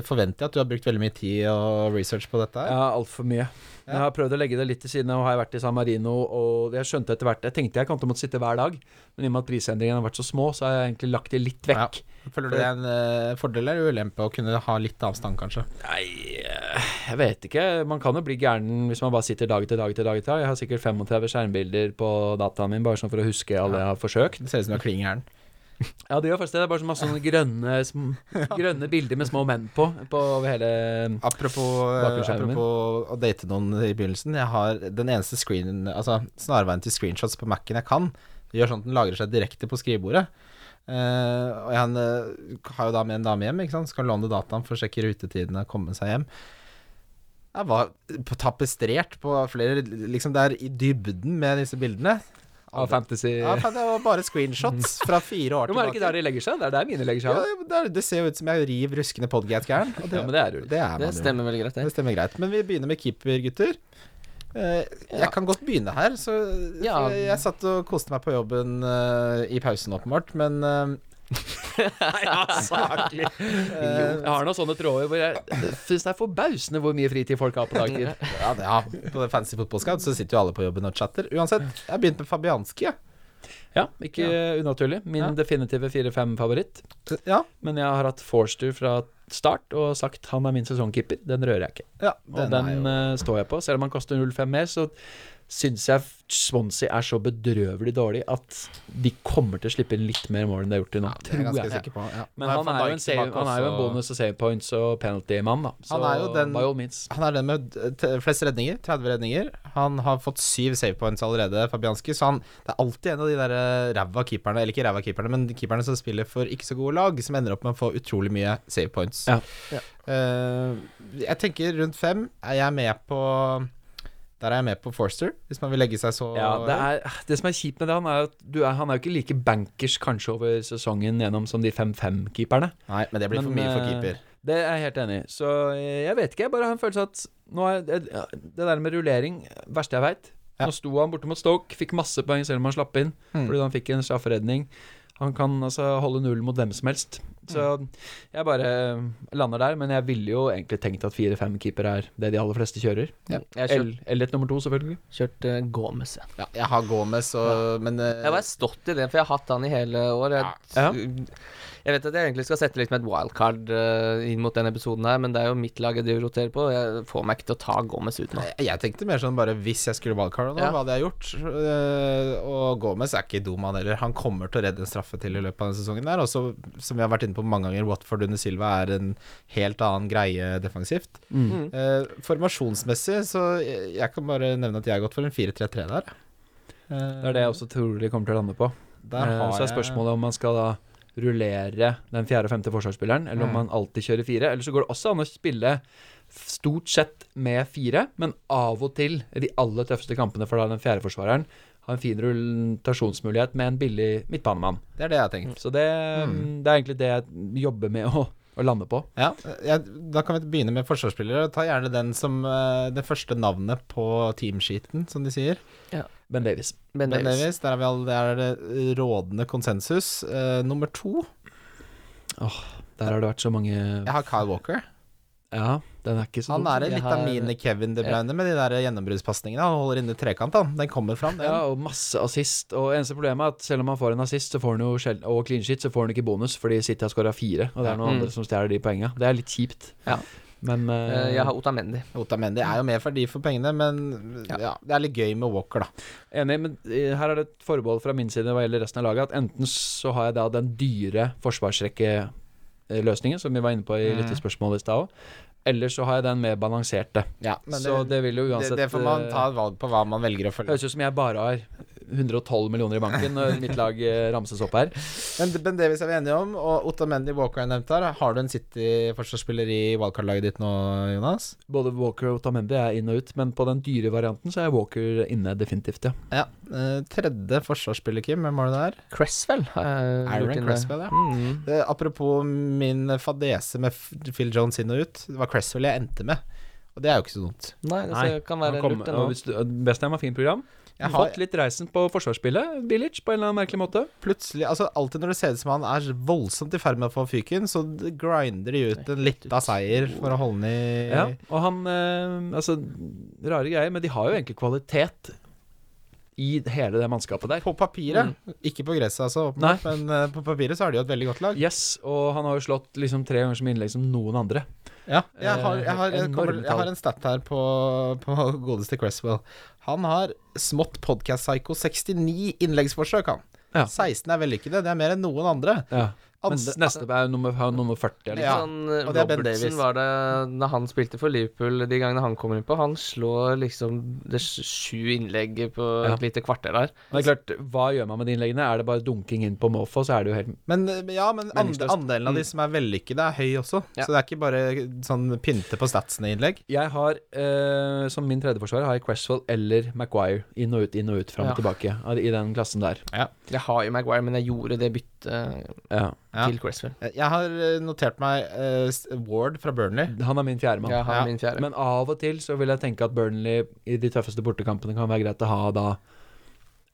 forventer jeg at du har brukt veldig mye tid og research på dette. her Ja, altfor mye. Jeg har prøvd å legge det litt til side. Nå har jeg vært i San Marino, og jeg skjønte etter hvert Jeg tenkte jeg kom til å måtte sitte hver dag, men i og med at prisendringene har vært så små, så har jeg egentlig lagt det litt vekk. Føler du det er en uh, fordel eller ulempe å kunne ha litt avstand, kanskje? Nei, eh, jeg vet ikke. Man kan jo bli gæren hvis man bare sitter dag etter dag etter dag. etter dag. Jeg har sikkert 35 skjermbilder på dataen min, bare sånn for å huske alle jeg har forsøkt. Det ser ut som du er klin gæren. Ja, det gjør faktisk det. Det er bare så masse sånne grønne, grønne bilder med små menn på, på hele Apropos, eh, apropos å date noen i begynnelsen. Jeg har den eneste screen Altså snarveien til screenshots på Mac-en jeg kan. Gjør sånn at den lagrer seg direkte på skrivebordet. Uh, og jeg uh, har jo da med en dame hjem, ikke sant. Skal låne dataen for å sjekke rutetidene, komme seg hjem. Jeg var tapestrert på flere Liksom det er i dybden med disse bildene. Av fantasy. Ja, det var bare screenshots fra fire år tilbake. men er det ikke der de legger seg? Det er der mine legger seg. Ja, det, er- det ser jo ut som jeg river ruskende podgate-gæren. og Ja, men det er du. Det, er Det stemmer veldig greit, Det det. stemmer greit. Men vi begynner med keeper, gutter. Eh, jeg kan godt begynne her. Så, Ja. jeg satt og koste meg på jobben eh, i pausen, åpenbart, men Saklig. Jeg har noen sånne tråder hvor jeg syns det er forbausende hvor mye fritid folk har på dagtid. ja, det- ja, på Fancy Football Scout så sitter jo alle på jobben og chatter. Uansett, jeg har begynt med Fabianski. jeg. Ja, ikke unaturlig. Min Ja. definitive 4-5-favoritt. Ja, Men jeg har hatt Forster fra start og sagt han er min sesongkeeper. Den rører jeg ikke. ja Og den, den, jo eh, står jeg på. Selv om han koster 0,5 mer, så syns jeg Swansea er så bedrøvelig dårlig at de kommer til å slippe inn litt mer mål enn de har gjort til nå. ja, det er jeg tror jeg. sikker på. Ja. Men Nå han er, jo en save, han er jo en bonus- og save points og penalty-mann, da. Så Han er jo den- by all means. Han er den med flest redninger, 30 redninger. Han har fått syv save points allerede, Fabianski, så han det er alltid en av de der eh, ræva keeperne, eller ikke ræva keeperne, men keeperne som spiller for ikke så gode lag, som ender opp med å få utrolig mye save points. Ja. Ja. Eh, jeg tenker rundt fem er jeg med på Der er jeg med på Forster, hvis man vil legge seg så Ja, det, er, det som er kjipt med det, han er jo han er jo ikke like bankers kanskje over sesongen gjennom som de 5-5-keeperne. Nei, men det blir for mye for eh, keeper. Det er jeg helt enig i. Så eh, jeg vet ikke. Jeg bare har en følelse at er det, det der med rullering verste jeg veit. Ja. Nå sto han borte mot Stoke, fikk masse poeng selv om han slapp inn, hmm. fordi han fikk en strafferedning. Han kan altså holde null mot hvem som helst. Så Mm. jeg bare lander der. Men jeg ville jo egentlig tenkt at 4-5-keeper er det de aller fleste kjører. Jeg L- Eller et nummer to, selvfølgelig. kjørt uh, Gomez, jeg. Ja, jeg har Gomez, og, men uh, Jeg har stått i det, for jeg har hatt han i hele år. Jeg, Ja. jeg vet at jeg egentlig skal sette litt med et wildcard uh, inn mot denne episoden her, men det er jo mitt lag jeg driver og roterer på, jeg får meg ikke til å ta Gomez ut nå. Jeg tenkte mer sånn bare hvis jeg skulle wildcarde nå, Ja. hva hadde jeg gjort? Uh, og Gomez er ikke dum, han heller. Han kommer til å redde en straffe til i løpet av denne sesongen der. Og så, som vi har vært inne på mange ganger, Watford under Silva er en helt annen greie defensivt. Mm. Eh, formasjonsmessig så jeg, jeg kan bare nevne at jeg har gått for en 4-3-3 der. Eh, Det er det jeg også tror de kommer til å lande på. Der Eh, Så er spørsmålet om man skal da rullere den fjerde og femte forsvarsspilleren, eller om Mm. man alltid kjører fire. Eller så går det også an å spille stort sett med fire, men av og til i de aller tøffeste kampene for da den fjerde forsvareren har en fin rotasjonsmulighet med en billig midtbanemann. Det er det jeg har tenkt. Så det, Mm. det er egentlig det jeg jobber med å, å lande på. Ja, jeg, Da kan vi begynne med forsvarsspillere. Ta gjerne den som eh, det første navnet på teamsheeten, som de sier. Ben Davies. Ben Ben Davies. Davies, der er, er det rådende konsensus. Uh, nummer to Åh, Der har det vært så mange Jeg har Kyle Walker. Ja, den er ikke så Han er litt av mine Kevin De Bruyne med de der gjennombruddspasningene. Han holder inne trekant, han. Den kommer fram, den. Ja, og masse assist. Og eneste problemet er at selv om han får en assist, så får han jo sjel- og clean shit, så får han ikke bonus fordi City har skåra fire, og det er noen Mm. andre som stjeler de poengene. Det er litt kjipt. Ja. Men Eh, eh, jeg har Otamendi. Otamendi er jo mer verdi for pengene, men ja. Ja. det er litt gøy med Walker, da. enig, men eh, her er det et forbehold fra min side hva gjelder resten av laget, at enten så har jeg da den dyre forsvarsrekkeløsningen, som vi var inne på i mm. lyttespørsmålet i stad òg, eller så har jeg den mer balanserte. Ja, men så det vil jo uansett det får man eh, ta et valg på hva man velger å følge. Høres ut som jeg bare har 112 millioner i banken når mitt lag eh, ramses opp her. Men men det vi er vi enige om, og Otamendi Walker er nevnt her. Har du en City-forsvarsspiller i wildcard-laget ditt nå, Jonas? Både Walker og Tamendi er inn og ut, men på den dyre varianten så er Walker inne definitivt, ja. Ja. Eh, tredje forsvarsspiller, Kim. Hvem var det der? Cresswell. Uh, Aaron Cresswell, ja. Mm. Uh, apropos min fadese med Phil Jones inn og ut. Det var Cresswell jeg endte med. Og det er jo ikke så dumt. Nei, det Nei, kan være lurt, det nå. du, Bestheim har fint program. Jeg har fått litt reisen på forsvarsspillet, Bilic, på en eller annen merkelig måte. plutselig Altså Alltid når det ser ut som han er voldsomt i ferd med å få fyken, så grinder de ut en lita seier for å holde den i Ja, og han eh, Altså, rare greier, men de har jo egentlig kvalitet i hele det mannskapet der. På papiret. Ikke på gresset, altså, åpenbart, men uh, på papiret så er det jo et veldig godt lag. Yes, og han har jo slått liksom tre ganger så mye innlegg som noen andre. Ja, jeg har, jeg har, jeg kommer, jeg har en stat her på, på godeste Cresswell. Han har smått Podcast Psycho 69 innleggsforsøk, han. Ja. 16 er vellykkede, det er mer enn noen andre. Ja. Mens Andre- neste er nummer, nummer 40. Eller? Ja, sånn eh, og det er Ben Davies. Robertson var det da han spilte for Liverpool de gangene han kommer innpå. Han slår liksom det sj- sju innlegg på Ja. et lite kvarter der. Men det er klart, hva gjør man med de innleggene? Er det bare dunking inn på måfå, så er det jo helt Men eh, ja, men and, andelen av de Mm. som er vellykkede, er høy også. Ja. Så det er ikke bare sånn pynte på statsene-innlegg. Jeg har, eh, som min tredjeforsvarer, har jeg Cresswell eller Maguire. Inn og ut, inn og ut, fram og tilbake. I den klassen der. Jeg har jo Maguire, men jeg gjorde det byttet Ja. Ja. til Cresswell. Jeg har eh, notert meg uh, Ward fra Burnley. Han er min fjerdemann. Ja, min fjerde. Men av og til så vil jeg tenke at Burnley i de tøffeste bortekampene kan være greit å ha da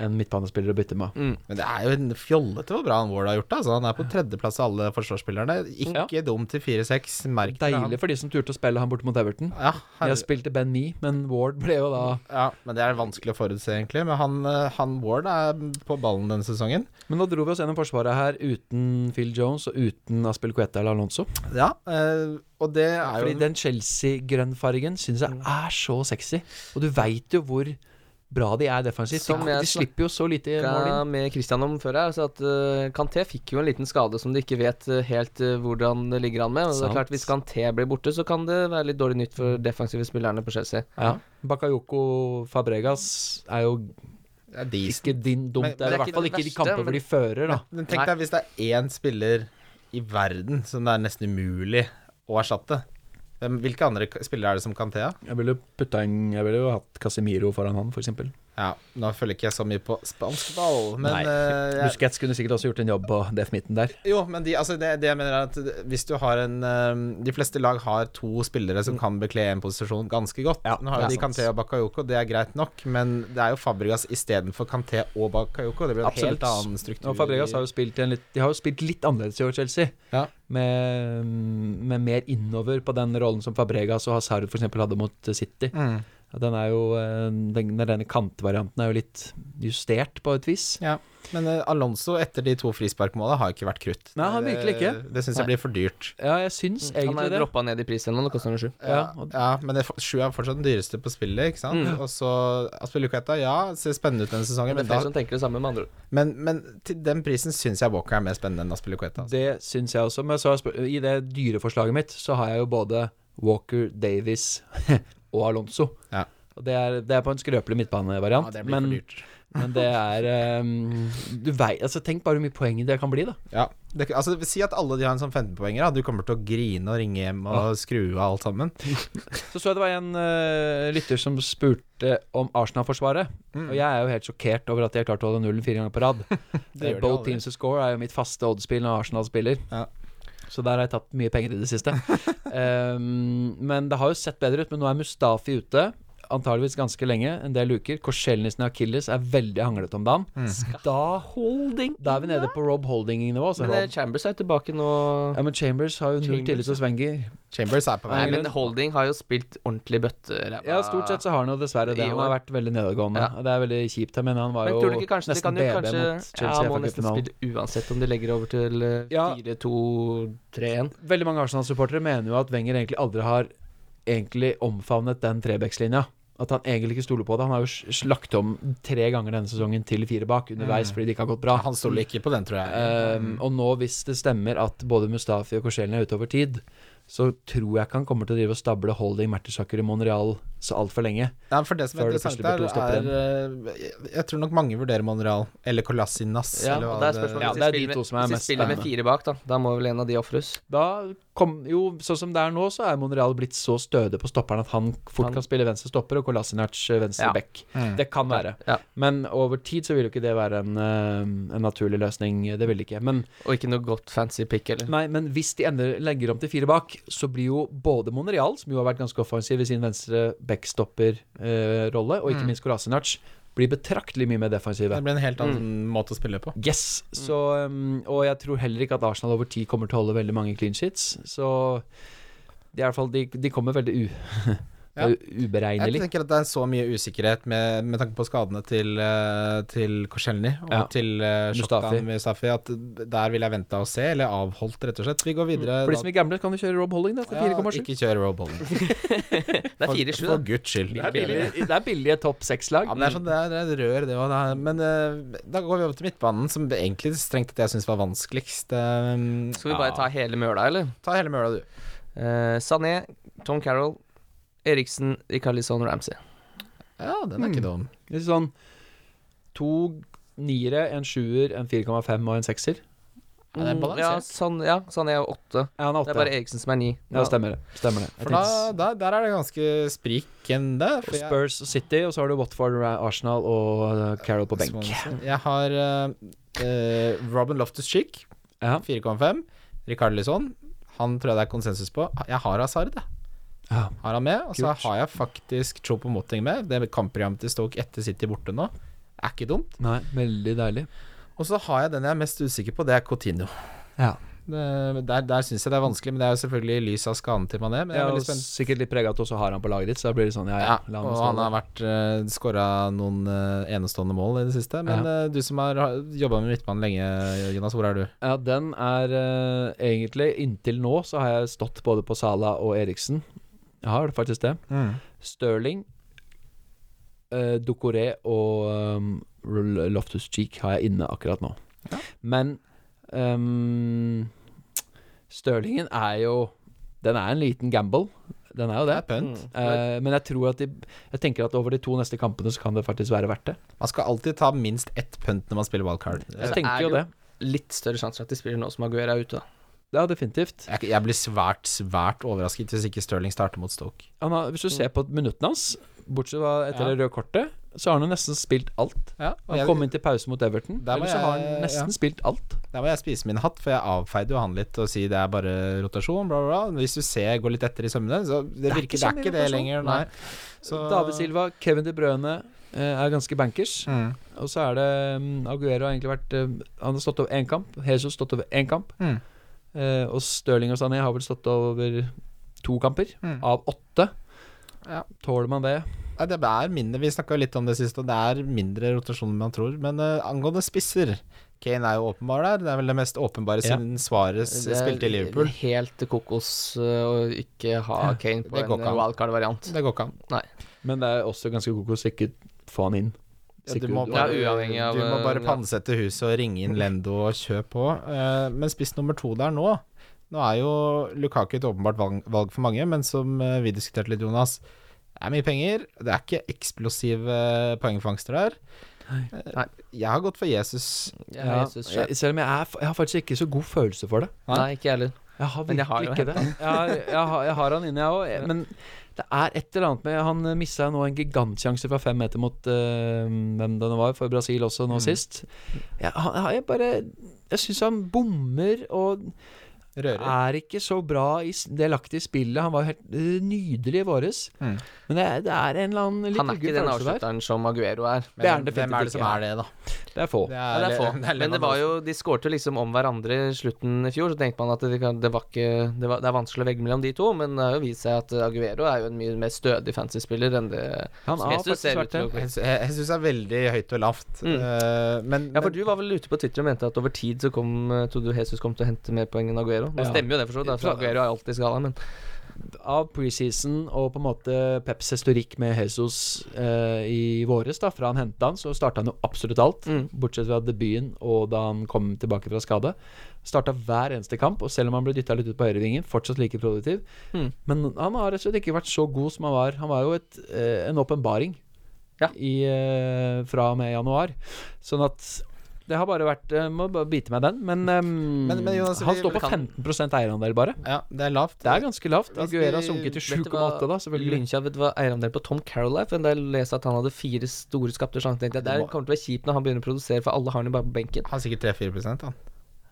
en midtbanespiller å bytte med. mm. Men det er jo en fjollete hvor bra han Ward har gjort det. Altså, han er på tredjeplass av alle forsvarsspillerne. Ikke dum til 4-6. Merk det, han. Deilig for de som turte å spille han borte mot Everton. Ja, har Jeg spilte Ben Me, men Ward ble jo da ja, men det er vanskelig å forutse, egentlig. Men han, eh, han Ward er på ballen denne sesongen. Men nå dro vi oss gjennom forsvaret her uten Phil Jones og uten Aspelcueta eller Alonso. Ja, øh... og det er Fordi jo den Chelsea-grønnfargen syns jeg er så sexy. Og du veit jo hvor bra de er defensivt. Som De, de slipper jo så lite mål inn. med Christian om før her, så at uh, Kanté fikk jo en liten skade som de ikke vet uh, helt uh, hvordan det ligger an med. Og det er klart Hvis Kanté blir borte, så kan det være litt dårlig nytt for defensive spillerne på Chelsea. Ja. Bakayoko Fabregas er jo det er ikke din dumt. Men- det er men det er i hvert fall ikke de kamper hvor de fører, da. Men tenk deg hvis det er én spiller i verden som det er nesten umulig å erstatte. Hvilke andre spillere er det som kan Thea? Jeg ville jo hatt Casemiro foran han, f.eks. Ja, nå følger ikke jeg så mye på spansk ball, men Nei. jeg, Busquets kunne sikkert også gjort en jobb på DF Midten der. Jo, men de, altså det, det jeg mener er at hvis du har en eh, De fleste lag har to spillere som kan bekle en posisjon ganske godt. Ja, Nå har jo de. Kanté og Bakayoko, det er greit nok, men det er jo Fabregas istedenfor Kanté og Bakayoko. Det blir en Absolutt. helt annen struktur. Og Fabregas har jo spilt en litt De har jo spilt litt annerledes i år, Chelsea. Ja. Med, med mer innover på den rollen som Fabregas og Hazard f.eks. hadde mot City. mm. Den er jo eh, den, Denne kantvarianten er jo litt justert på et vis. Ja, men eh, Alonso etter de to frisparkmåla har ikke vært krutt. Nei, han virkelig ikke. Det, det syns jeg blir for dyrt. Ja, jeg syns Han egentlig er det. droppa ned i pris ennå, nå, nå koster han sju. Ja, Ja, men er sju er fortsatt den dyreste på spillet, ikke sant? Mm. Og så Aspeluketa, ja, ser spennende ut denne sesongen, er men, flere da, som tenker det samme, med andre men, men til den prisen syns jeg Walker er mer spennende enn Aspeluketa. Altså. Det syns jeg også. Men så i det dyreforslaget mitt så har jeg jo både Walker, Davies og Alonso. Ja. Og det er, det er på en skrøpelig midtbanevariant. Ja, det blir men, for dyrt. men det er um, Du vei, altså Tenk bare hvor mye poeng det kan bli, da. Ja, det, altså Si at alle de har en sånn 15-poenger, da. Du kommer til å grine og ringe hjem og skru av alt sammen. Så så jeg det var en uh, lytter som spurte om Arsenal-forsvaret. Mm. Og jeg er jo helt sjokkert over at de har klart å holde nullen fire ganger på rad. Det Both teams to score er jo mitt faste oddspill når Arsenal spiller. Ja. Så der har jeg tatt mye penger i det siste. um, men det har jo sett bedre ut. Men nå er Mustafi ute. Antageligvis ganske lenge, en del uker. Korselnissen og Achilles er veldig hanglete om dagen. Mm. Da, Holding da er vi nede på Rob Holding-nivå. altså. Men Rob. Chambers er tilbake nå. Ja, men Chambers har jo null tillit hos Wenger. Chambers er på vei. Men Holding har jo spilt ordentlig bøtteræva. Ja, stort sett så har han jo dessverre det. Han har vært veldig nedadgående. Ja. Det er veldig kjipt. Jeg mener han var Men jo ikke kanskje nesten BB kanskje mot Ja, Chelsea må nesten spille uansett om de legger over til eh, Ja. 4-2-3-1. Veldig mange Arsenal-supportere mener jo at Wenger egentlig aldri har egentlig omfavnet den trebekslinja. At han egentlig ikke stoler på det. Han har jo slakt om tre ganger denne sesongen til fire bak underveis fordi det ikke har gått bra. Han stoler ikke på den, tror jeg. Um, og nå, hvis det stemmer at både Mustafi og Korselny er ute over tid, så tror jeg ikke han kommer til å drive og stable Holding Mertesaker i Monreal så altfor lenge. Ja, for det som er interessant stoppere er eh, Jeg tror nok mange vurderer Monreal eller Colasinas. Ja, eller hva det er spørsmålet Ja, hvis det er de to med- som er Hvis mest spiller med fire bak, da Da må vel en av de ofres. Da kom jo, sånn som det er nå, så er Monreal blitt så stødig på stopperen at han fort Han- kan spille venstre stopper og Colasinac venstre Ja. back. Mm. Det kan være. Ja. Men over tid så vil jo ikke det være en, eh, en naturlig løsning. Det vil det ikke. Men, Og ikke noe godt fancy pick eller? nei, men hvis de ender legger om til fire bak, så blir jo både Monreal, som jo har vært ganske offensiv i sin venstre backstopper-rolle, og ikke Mm. minst Kolasinac, blir betraktelig mye mer defensive. Det blir en helt annen måte å spille på. Yes. Så, um, og jeg tror heller ikke at Arsenal over tid kommer til å holde veldig mange clean sheets. Så de, i hvert fall, de, de kommer veldig u, Ja. Jeg uberegnelig. tenker at det er så mye usikkerhet med, med tanke på skadene til, eh, til Korselny og Ja. til uh, Mustafi. Mustafi, at der vil jeg vente og se, eller avholdt, rett og slett. Vi går videre. For de som er gamle, kan du kjøre Rob Holding da, ja, ikke kjøre Rob Holding. Det er 4-7, For for guds skyld. Det er billige, det er billige topp seks-lag. Ja, men det er sånn, det er, det er et rør, det òg. Men uh, da går vi over til midtbanen, som egentlig strengt tatt jeg syns var vanskeligst. Um, Skal vi bare ta hele møla, eller? ta hele møla, du. Uh, Sané, Tom Carroll, Eriksen, Rikarlison Ramsey. Ja, den er ikke Mm. dum. Litt sånn to niere, en sjuer, en 4,5 og en sekser. Ja, det er balansert. Ja, sånn, ja, Sané er åtte. Ja, han er Det er bare Eriksen som er ni. Ja, stemmer det. Stemmer det. For da, da, der er det ganske sprikende. for Spurs og City, og så har du Watford, Arsenal og Carol Carroll på benk. Jeg har eh, eh, Robin Loftus-Cheek 4,5. Rikard Lisson, han tror jeg det er konsensus på. Jeg har Hazard, jeg. Ja. Har han med. Og så har jeg faktisk tro på Motting med. Det kampprogrammet til Stoke etter City borte nå. Er ikke dumt. Nei, veldig deilig. Og så har jeg den jeg er mest usikker på, det er Cotinho. Ja. Det, der der syns jeg det er vanskelig, men det er jo selvfølgelig i lys av skaden til Mané. Men jeg er ja, spent. sikkert litt prega at du også har han på laget ditt, så da blir det sånn ja, ja. Ja, og han har vært uh, skåra noen uh, enestående mål i det siste. Men eh, du som har jobba med midtbanen lenge, Jonas, hvor er du? Ja, den er uh, egentlig Inntil nå så har jeg stått både på Sala og Eriksen. Jeg har faktisk det. Sterling, uh, Dokoré og um, Loftus Cheek har jeg inne akkurat nå. Ja. Men um, Sterlingen er jo Den er en liten gamble. Den er jo Det det. er mm. uh, men jeg tror at de, Jeg tenker at over de to neste kampene så kan det faktisk være verdt det. Man skal alltid ta minst ett punt når man spiller wildcard. Jeg det tenker er jo det. Litt større sjanse for at de spiller nå som Aguera er ute. da. Ja, definitivt. Jeg, jeg blir svært, svært overrasket hvis ikke Sterling starter mot Stoke. Har, hvis du ser på minuttene hans, bortsett fra etter Ja. det røde kortet, så har han jo nesten spilt alt. Ja, Han jeg, kom inn til pause mot Everton, må så har han nesten ja. spilt alt. Der må jeg spise min hatt, for jeg avfeide jo han litt og si det er bare rotasjon, bla, bla, bla. Hvis du ser, går litt etter i sømmene, så det, er virker ikke Det er ikke det lenger, nei. Så, David Silva, Kevin De Brøne eh, er ganske bankers. Mm. Og så er det um, Aguero har egentlig vært eh, Han har stått over én kamp. Jesus stått over én kamp. Mm. Eh, og Stirling og Sané har vel stått over to kamper Mm. av åtte. Ja. Tåler man det? Ja, det er mindre Vi snakka litt om det sist, og det er mindre rotasjon enn man tror. Men uh, angående spisser Kane er jo åpenbar der. Det er vel det mest åpenbare Ja. siden Det er spilte i Liverpool. Helt kokos øh, å ikke ha Kane på en wildcard-variant. Det går ikke an. Men det er også ganske kokos å ikke få han inn. Ja, du må Ja, bare, uavhengig av, du må bare ja. pantsette huset og ringe inn Lendo og kjøpe på. Eh, men spiss nummer to der nå Nå er jo Lukaku et åpenbart valg, valg for mange, men som eh, vi diskuterte litt, Jonas Det er mye penger. Det er ikke eksplosive poengfangster der. Eh, Nei. Jeg har gått for Jesus. Ja, Ja, Jesus selv. jeg, selv om jeg, er, jeg har faktisk ikke så god følelse for det. Nei, ikke heller. Jeg har Men jeg har ikke det. Jeg har, jeg, har, jeg har han inne, jeg òg. Men det er et eller annet med Han missa nå en gigantsjanse fra fem meter mot uh, hvem det nå var, for Brasil også nå Mm. sist. Jeg, han, jeg bare Jeg syns han bommer og Rører. er ikke så bra i delaktig i spillet. Han var helt eh, nydelig i våres. Mm. Men det, er- det er en eller annen litt Han er ikke den avslutteren som Aguero er. Men det er hvem er det som er det, da? Det er få. Ja, det er få. Men det var jo De skårte jo liksom om hverandre i slutten i fjor. Så tenkte man at det, det var ikke det, var, det er vanskelig å velge mellom de to, men det har jo vist seg at Aguero er jo en mye mer stødig fancy-spiller enn det Han har Jesus ser ut til å Jeg, syns det er veldig høyt og lavt. Mm. Uh, men, Ja, for men du var vel ute på Twitter og mente at over tid så kom trodde du Jesus kom til å hente mer poeng enn Aguero. Nå Ja. stemmer jo det, for så vidt. Aguero er alltid skada, men av preseason og på en måte Peps historikk med Jesus eh, i våres, da fra han henta han, så starta han jo absolutt alt. Mm. Bortsett fra debuten og da han kom tilbake fra skade. Starta hver eneste kamp, og selv om han ble dytta litt ut på høyrevingen, fortsatt like produktiv. Mm. Men han har rett og slett ikke vært så god som han var. Han var jo et, eh, en åpenbaring Ja. i, eh, fra og med januar. Sånn at det har bare vært jeg Må bare bite meg den. Men, um, Men- men Jonas, han står på 15% eierandel, bare. ja, det er lavt. Det er ganske lavt. Aguera har sunket til Vet du hva 7,8, da, selvfølgelig. Lynkja, vet du hva eierandel på Tom Carroll er? For da jeg leste at han hadde fire store skapte sjanser, tenkte jeg det kommer til å være kjipt når han begynner å produsere, for alle har han jo bare på benken. Han har sikkert 3-4 han.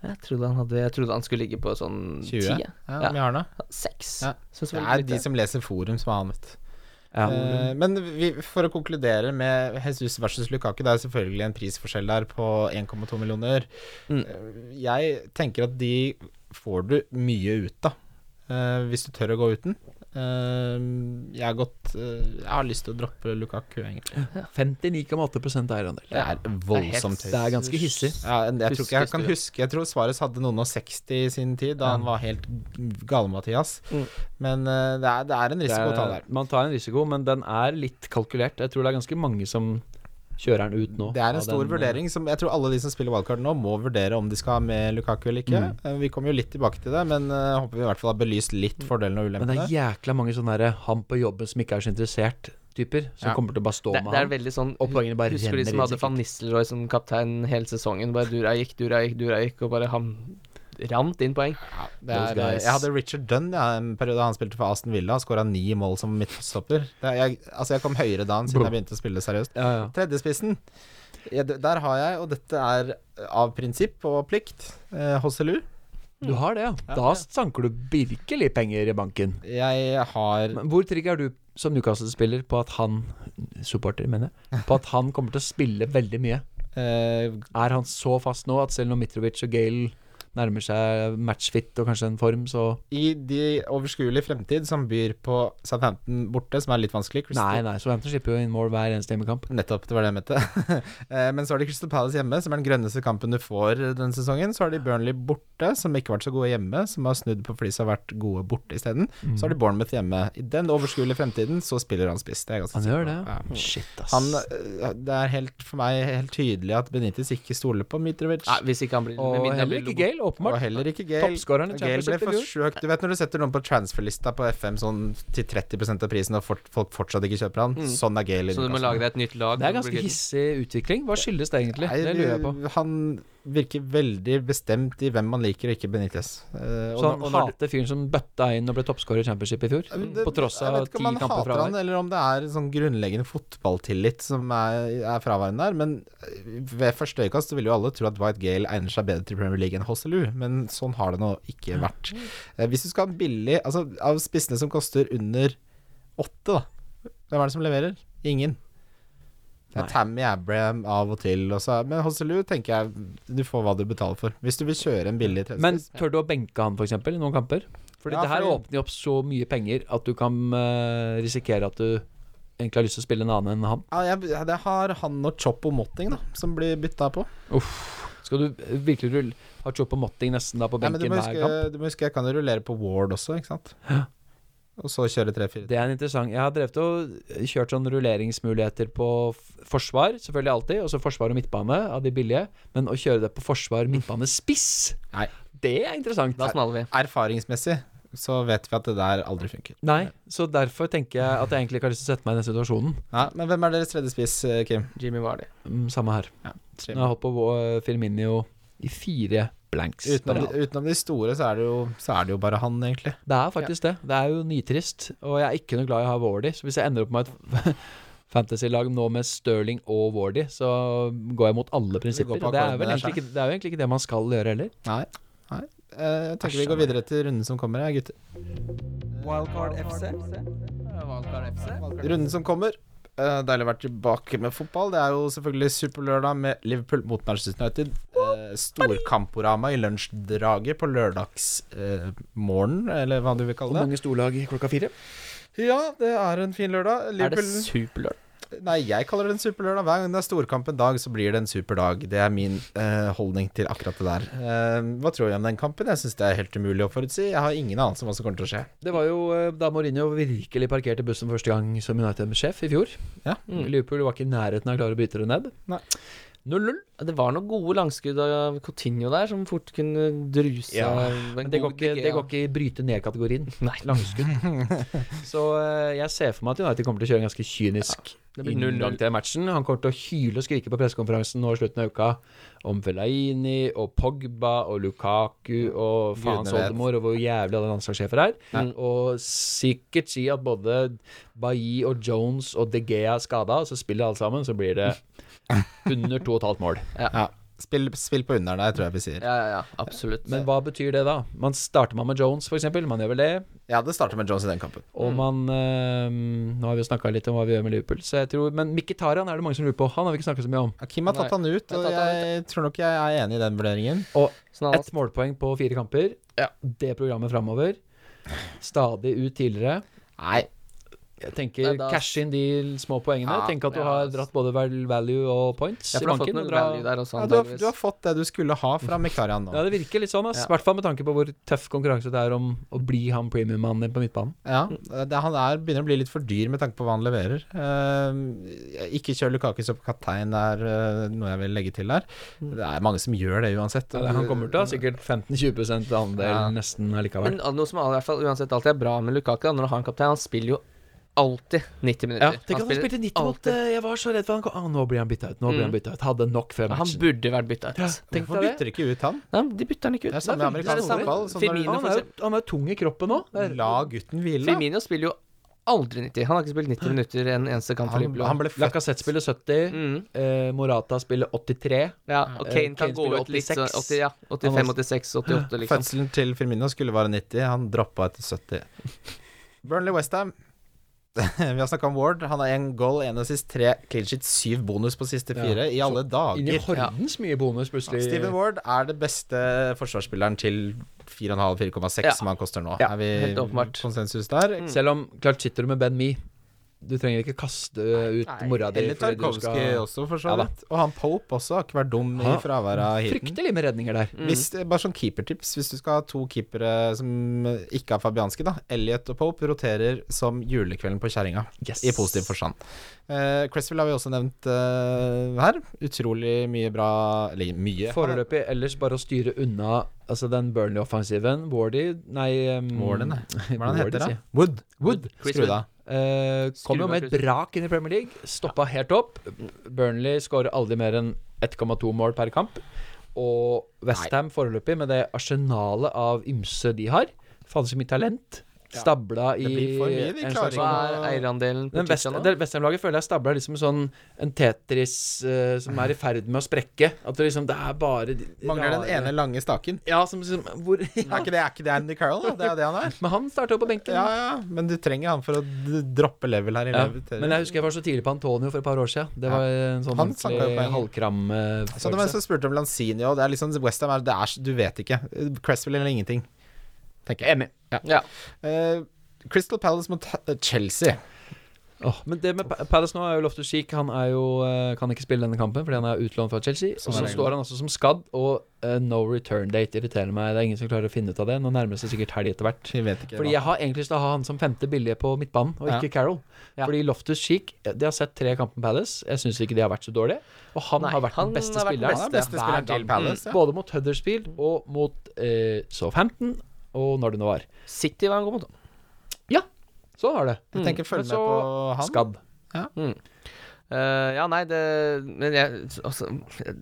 Jeg trodde han, hadde, jeg trodde han skulle ligge på sånn 20? 10. Ja, Ja. mye har han da? Seks. Ja. Det det er de som leser forum som har han, vet du. Ja. Eh, men vi, for å konkludere med Jesus versus Lukaku, det er selvfølgelig en prisforskjell der på 1,2 millioner. Mm. Eh, Jeg tenker at de får du mye ut av, eh, hvis du tør å gå uten. Eh, jeg har gått eh, Jeg har lyst til å droppe Lukaku, egentlig. 59,8 eierandel. Det er voldsomt høyt. Det er ganske hissig. Ja, jeg tror ikke jeg kan huske Jeg tror Svares hadde noen og 60 i sin tid, da Ja. han var helt gale-Mathias. Mm. Men eh, det, er, det er en risiko risiko å ta er, der. man tar en risiko, men den er litt kalkulert. Jeg tror det er ganske mange som kjører han ut nå. Det er en stor den, eh, vurdering som jeg tror alle de som spiller wildcard nå, må vurdere om de skal ha med Lukaku eller ikke. Mm. Eh, Vi kommer jo litt tilbake til det, men uh, håper vi i hvert fall har belyst litt fordelene og Men det er jækla mange sånne der, han på jobben som ikke er så interessert typer, som Ja. kommer til å bare stå Det, med det er veldig sånn Og poengene bare Husker du de som hadde Van Nistelrooy som kaptein hele sesongen? Bare dura gikk, dura gikk, dura gikk, og bare han rant inn poeng. Ja, det er, jeg hadde Richard Dunn ja, en periode han spilte for Aston Villa. Skåra ni mål som midtstopper. Det er- Jeg, altså jeg kom høyere da enn siden jeg begynte å spille seriøst. Ja, ja. Tredjespissen. Der har jeg, og dette er av prinsipp og plikt, eh, Hosselu. Du har det, ja. Da sanker du virkelig penger i banken. Jeg har Men hvor trygg er du som Newcastle-spiller på at han Supporter, mener jeg. På at han kommer til å spille veldig mye? Uh, Er han så fast nå at selv når Mitrovic og Gale nærmer seg matchfit og kanskje en form, så I de overskuelige fremtid som byr på Southampton borte, som er litt vanskelig Crystal- Nei, nei, Southampton slipper jo inn mål hver eneste hjemmekamp. Nettopp, det var det jeg mente. Eh, Men så har de Crystal Palace hjemme, som er den grønneste kampen du får denne sesongen. Så har de Burnley borte, som ikke har vært så gode hjemme, som har snudd på fordi de har vært gode borte isteden. Så har de Bournemouth hjemme. I den overskuelige fremtiden så spiller han spiss. Det er ganske ganske Han gjør det. Ja. Shit, ass. Han, eh, det er helt, for meg helt tydelig at Benitez ikke stoler på Mitrovic. Nei, hvis ikke han blir og heller ikke Gale, Og heller ikke Gale. Toppskåreren i Gale ble Championship i for fjor. sjukt Du vet når du setter noen på transferlista på FM sånn til 30% av prisen, og fort, folk fortsatt ikke kjøper han? Mm. Sånn er Gale. Så du må lage deg et nytt lag. Det er ganske hissig utvikling. Hva skyldes det egentlig? Nei, Det lurer jeg på. Han virker veldig bestemt i hvem man liker og ikke Benitez. Eh, Så han hater fyren som bøtta inn og ble toppskårer i Championship i fjor? Det- På tross jeg av vet ikke ti om han kamper hater han, eller om det er sånn grunnleggende fotballtillit som er, er fraværende der. Men eh, ved første øyekast så vil jo alle tro at White Gale egner seg bedre til Premier League enn Hosselu, men sånn har det nå ikke vært. Eh, hvis du skal ha en billig Altså, av spissene som koster under åtte, da. Hvem er det som leverer? Ingen. Det er. Tammy Abraham av og til, Også. men Hosselu tenker jeg du får hva du betaler for. Hvis du vil kjøre en billig Men tør du å benke han f.eks. i noen kamper? Fordi Ja, det her fordi- åpner opp så mye penger at du kan uh, risikere at du egentlig har lyst til å spille en annen enn han. Ja, jeg, det har han og Chop og Motting, da, som blir bytta på. Skal du eh, virkelig rulle ha Chop og Motting nesten da på Nei, men du benken må hver kamp? du må huske jeg kan jo rullere på Ward også, ikke sant? Og så kjøre 3-4. Det er en interessant Jeg har drevet og kjørt sånn rulleringsmuligheter på forsvar, selvfølgelig alltid, og så forsvar og midtbane av de billige. Men å kjøre det på forsvar, midtbane, spiss, Nei. det er interessant. Da smaller vi. Erfaringsmessig så vet vi at det der aldri funker. Nei, så derfor tenker jeg at jeg egentlig ikke har lyst til å sette meg i den situasjonen. Ja, men hvem er deres tredje spiss, eh, Kim? Jimmy Vardy. Mm, Samme her. Ja, Nå har jeg holdt på uh, Firminio i fire blanks. utenom, de, utenom de store, så er, det jo, så er det jo bare han, egentlig. Det er faktisk det. Det er jo nitrist. Og jeg er ikke noe glad i å ha Wardy. Så hvis jeg ender opp med et fantasy-lag nå med Sterling og Wardy, så går jeg mot alle prinsipper. Det er, vel egentlig ikke, det er jo egentlig ikke det man skal gjøre heller. Nei. Nei. Eh, Jeg tenker vi går videre til runden som kommer, ja, gutter. Wildcard FC. Runden som kommer. Eh, deilig å være tilbake med fotball. Det er jo selvfølgelig superlørdag med Liverpool mot Manchester United. Uh, Storkamporama i lunsjdraget på lørdagsmorgen, eller hva du vil kalle det. mange storlag klokka fire? Ja, det er en fin lørdag. Er det superlørdag? Nei, jeg kaller det en superlørdag. Hver gang det er storkamp en dag, så blir det en super dag. Det er min eh, holdning til akkurat det der. Eh, hva tror jeg om den kampen? Jeg syns det er helt umulig å forutsi. Jeg har ingen anelse om hva som kommer til å skje. Det var jo eh, da Mourinho virkelig parkerte bussen første gang som United-sjef i fjor. Ja. Mm. Liverpool var ikke i nærheten av å klare å bryte det ned. Nei. 0-0. Det var noen gode langskudd av Coutinho der, som fort kunne druse Ja, en Men det går, ikke, det går ikke i bryte ned-kategorien. Nei. Langskudd. Så eh, jeg ser for meg at United kommer til å kjøre en ganske kynisk det blir 0-0. inngang til matchen. Han kommer til å hyle og skrike på pressekonferansen nå i slutten av uka om Fellaini og Pogba og Lukaku og faens oldemor og hvor jævlig alle landslagssjefer er. Mm. Og sikkert si at både Bailly og Jones og De Gea er skada, og så spiller alle sammen, så blir det under 2,5 mål. Ja. Spill, spill på under der, tror jeg vi sier. Ja, ja, ja, absolutt. Men hva betyr det da? Man Starter man med Jones, f.eks.? Man gjør vel det? Ja, det starter med Jones i den kampen. Og Mm. man øh, Nå har vi jo snakka litt om hva vi gjør med Liverpool, så jeg tror Men Mkhitaryan er det mange som lurer på. Han har vi ikke snakka så mye om. Kim har tatt Nei, han ut, og jeg, jeg tror nok jeg er enig i den vurderingen. Og Sånn ett målpoeng på fire kamper. Ja. Det programmet framover. Stadig ut tidligere. Nei, Jeg tenker Nei, da- cash inn de små poengene. Ja, Tenk at du ja, har dratt både val- value og points ja, i for du har fått banken. noe og dra- value der også, ja, du, har, du har fått det du skulle ha fra Mekarian nå. Ja, det virker litt sånn, ass. I Ja. hvert fall med tanke på hvor tøff konkurranse det er om å bli han premium-mannen din på midtbanen. Ja, det, han er, begynner å bli litt for dyr med tanke på hva han leverer. Eh, ikke kjør Lukaku som kaptein er eh, noe jeg vil legge til der. Det er mange som gjør det uansett. Ja, han kommer til å ha sikkert 15-20% andel Ja. nesten allikevel. Men noe som i hvert fall uansett alltid er bra med Lukaku, da, når du har en kaptein, han spiller jo alltid 90 minutter. Ja, tenk at han spiller spilte 90 mot eh, Jeg var så redd for han kom ah, Nå blir han bytta ut. Nå blir Mm. han bytta ut. Hadde nok før Han burde vært bytta ut. Ja, Hvorfor bytter de ikke ut han? Nei, de bytter han ikke ut. Det er samme er amerikansk fotball. Firmino, Han er, jo- han er tung i kroppen nå. La gutten hvile. Firmino spiller jo aldri 90. Han har ikke spilt 90 minutter en eneste kamp for Han, Liverpool. han ble født Lacassette spiller 70. mm. eh, Morata spiller 83. Ja, og Eh, Kane kan gå ut litt sånn 80, ja, 85, 86, 88, liksom. Fødselen til Firmino skulle være 90, han droppa etter 70. Burnley Westham. Vi har snakka om Ward. Han har én goal, én assist, tre clean sheet, syv bonus på siste fire. I alle Inn i dager. hordens mye bonus, plutselig. Steven Ward er det beste forsvarsspilleren til 4,5-4,6 Ja. som han koster nå. Ja, er vi helt åpenbart. konsensus der? Mm. Selv om klart sitter du med Ben Me. Du trenger ikke kaste ut Nei, mora di Eller Tarkovskij skal også, for så Ja Og han Pope også har ikke vært dum i fraværet av heaten. Fryktelig med redninger der. Mm. Hvis, bare sånn keepertips, hvis du skal ha to keepere som ikke er fabianske, da. Elliot og Pope roterer som julekvelden på kjerringa, Yes. i positiv forstand. Uh, Cresswell har vi også nevnt uh, her. Utrolig mye bra Eller mye. Foreløpig ellers bare å styre unna Altså den Burnley-offensiven. Wardy Nei um, Warden, nei. Hva heter det han Wardy, da? Wood. Wood. Skru Wood. det av. Eh, kom jo med et brak inn i Premier League. Stoppa helt opp. Burnley skårer aldri mer enn 1,2 mål per kamp. Og Westham foreløpig, med det arsenalet av ymse de har Fader, så mye talent. Stabla i Det blir for mye, de en klarer slags Hva ikke er eierandelen på nå? det Westham-laget føler jeg stabla liksom sånn en Tetris uh, som er i ferd med å sprekke. At det liksom Det er bare de Mangler den ene lange staken. Ja, som, som hvor Er ikke det, er ikke det Andy Carroll, da? Det er det han er. Men han starter jo på benken. Ja, ja, men du trenger han for å droppe level her i Ja, level. men jeg husker jeg var så tidlig på Antonio for et par år siden. Det Ja. var en sånn Han ordentlig en halvkram Uh, Så det var en som spurte om Lanzini, og det er liksom Westham er, er Du vet ikke. Cresswell eller ingenting. Tenker jeg. Enig. Ja. Uh, Crystal Palace mot eh, Chelsea. Oh, men det med Palace nå er jo Loftus Cheek. Han er jo, eh, kan ikke spille denne kampen fordi han er utlånt fra Chelsea. Sånn og så står han også som skadd, og uh, no return date irriterer meg. Det er ingen som klarer å finne ut av det. Nå nærmer det seg sikkert helg etter hvert. Ikke Fordi jeg har egentlig lyst til å ha han som femte billige på midtbanen, og Ja. ikke Carroll. Ja. Fordi Loftus Cheek De har sett tre kamper med Palace. Jeg syns ikke de har vært så dårlige. Og han Nei, har vært han den beste spilleren. Han er beste spilleren til. Palace. Ja. Både mot Huddersfield og mot uh, Southampton, og når det nå var. City var en god mot. Sånn var det. Jeg tenker følg Men med på han. Skadd. Uh, ja, nei, det Men jeg også,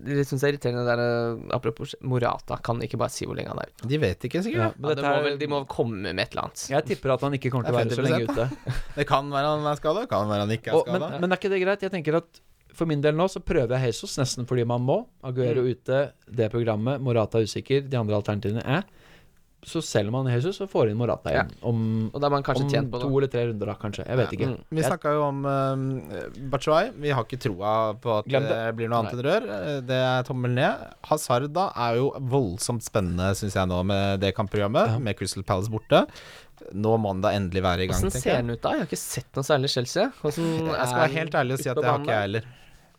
Det syns jeg er irriterende det der eh, Apropos Morata, kan ikke bare si hvor lenge han er ute. De vet ikke, Ja, sikkert. men Ja, det må vel, de må komme med et eller annet. Jeg tipper at han ikke kommer til å være så lenge ute. Det kan være han er skada, kan være han ikke er skada. men, men er ikke det greit? Jeg tenker at for min del nå så prøver jeg Jesus nesten fordi man må. Aguero Mm. ute, det programmet. Morata er usikker. De andre alternativene er Så selger man Jesus og får inn Morata igjen. Om, Og da er man kanskje om tjent på to det. eller tre runder, da, kanskje. Jeg vet ikke. Mm. Vi snakka jo om uh, Bachuay. Vi har ikke troa på at Glem det. det. blir noe annet enn rør. Eh, Det er tommel ned. Hazard da er jo voldsomt spennende, syns jeg, nå med det kampprogrammet, Ja. med Crystal Palace borte. Nå må han da endelig være i gang, Hvordan ser han ut da? Jeg har ikke sett noe særlig Chelsea. Hvordan Jeg skal være helt ærlig og si at det har ikke jeg heller.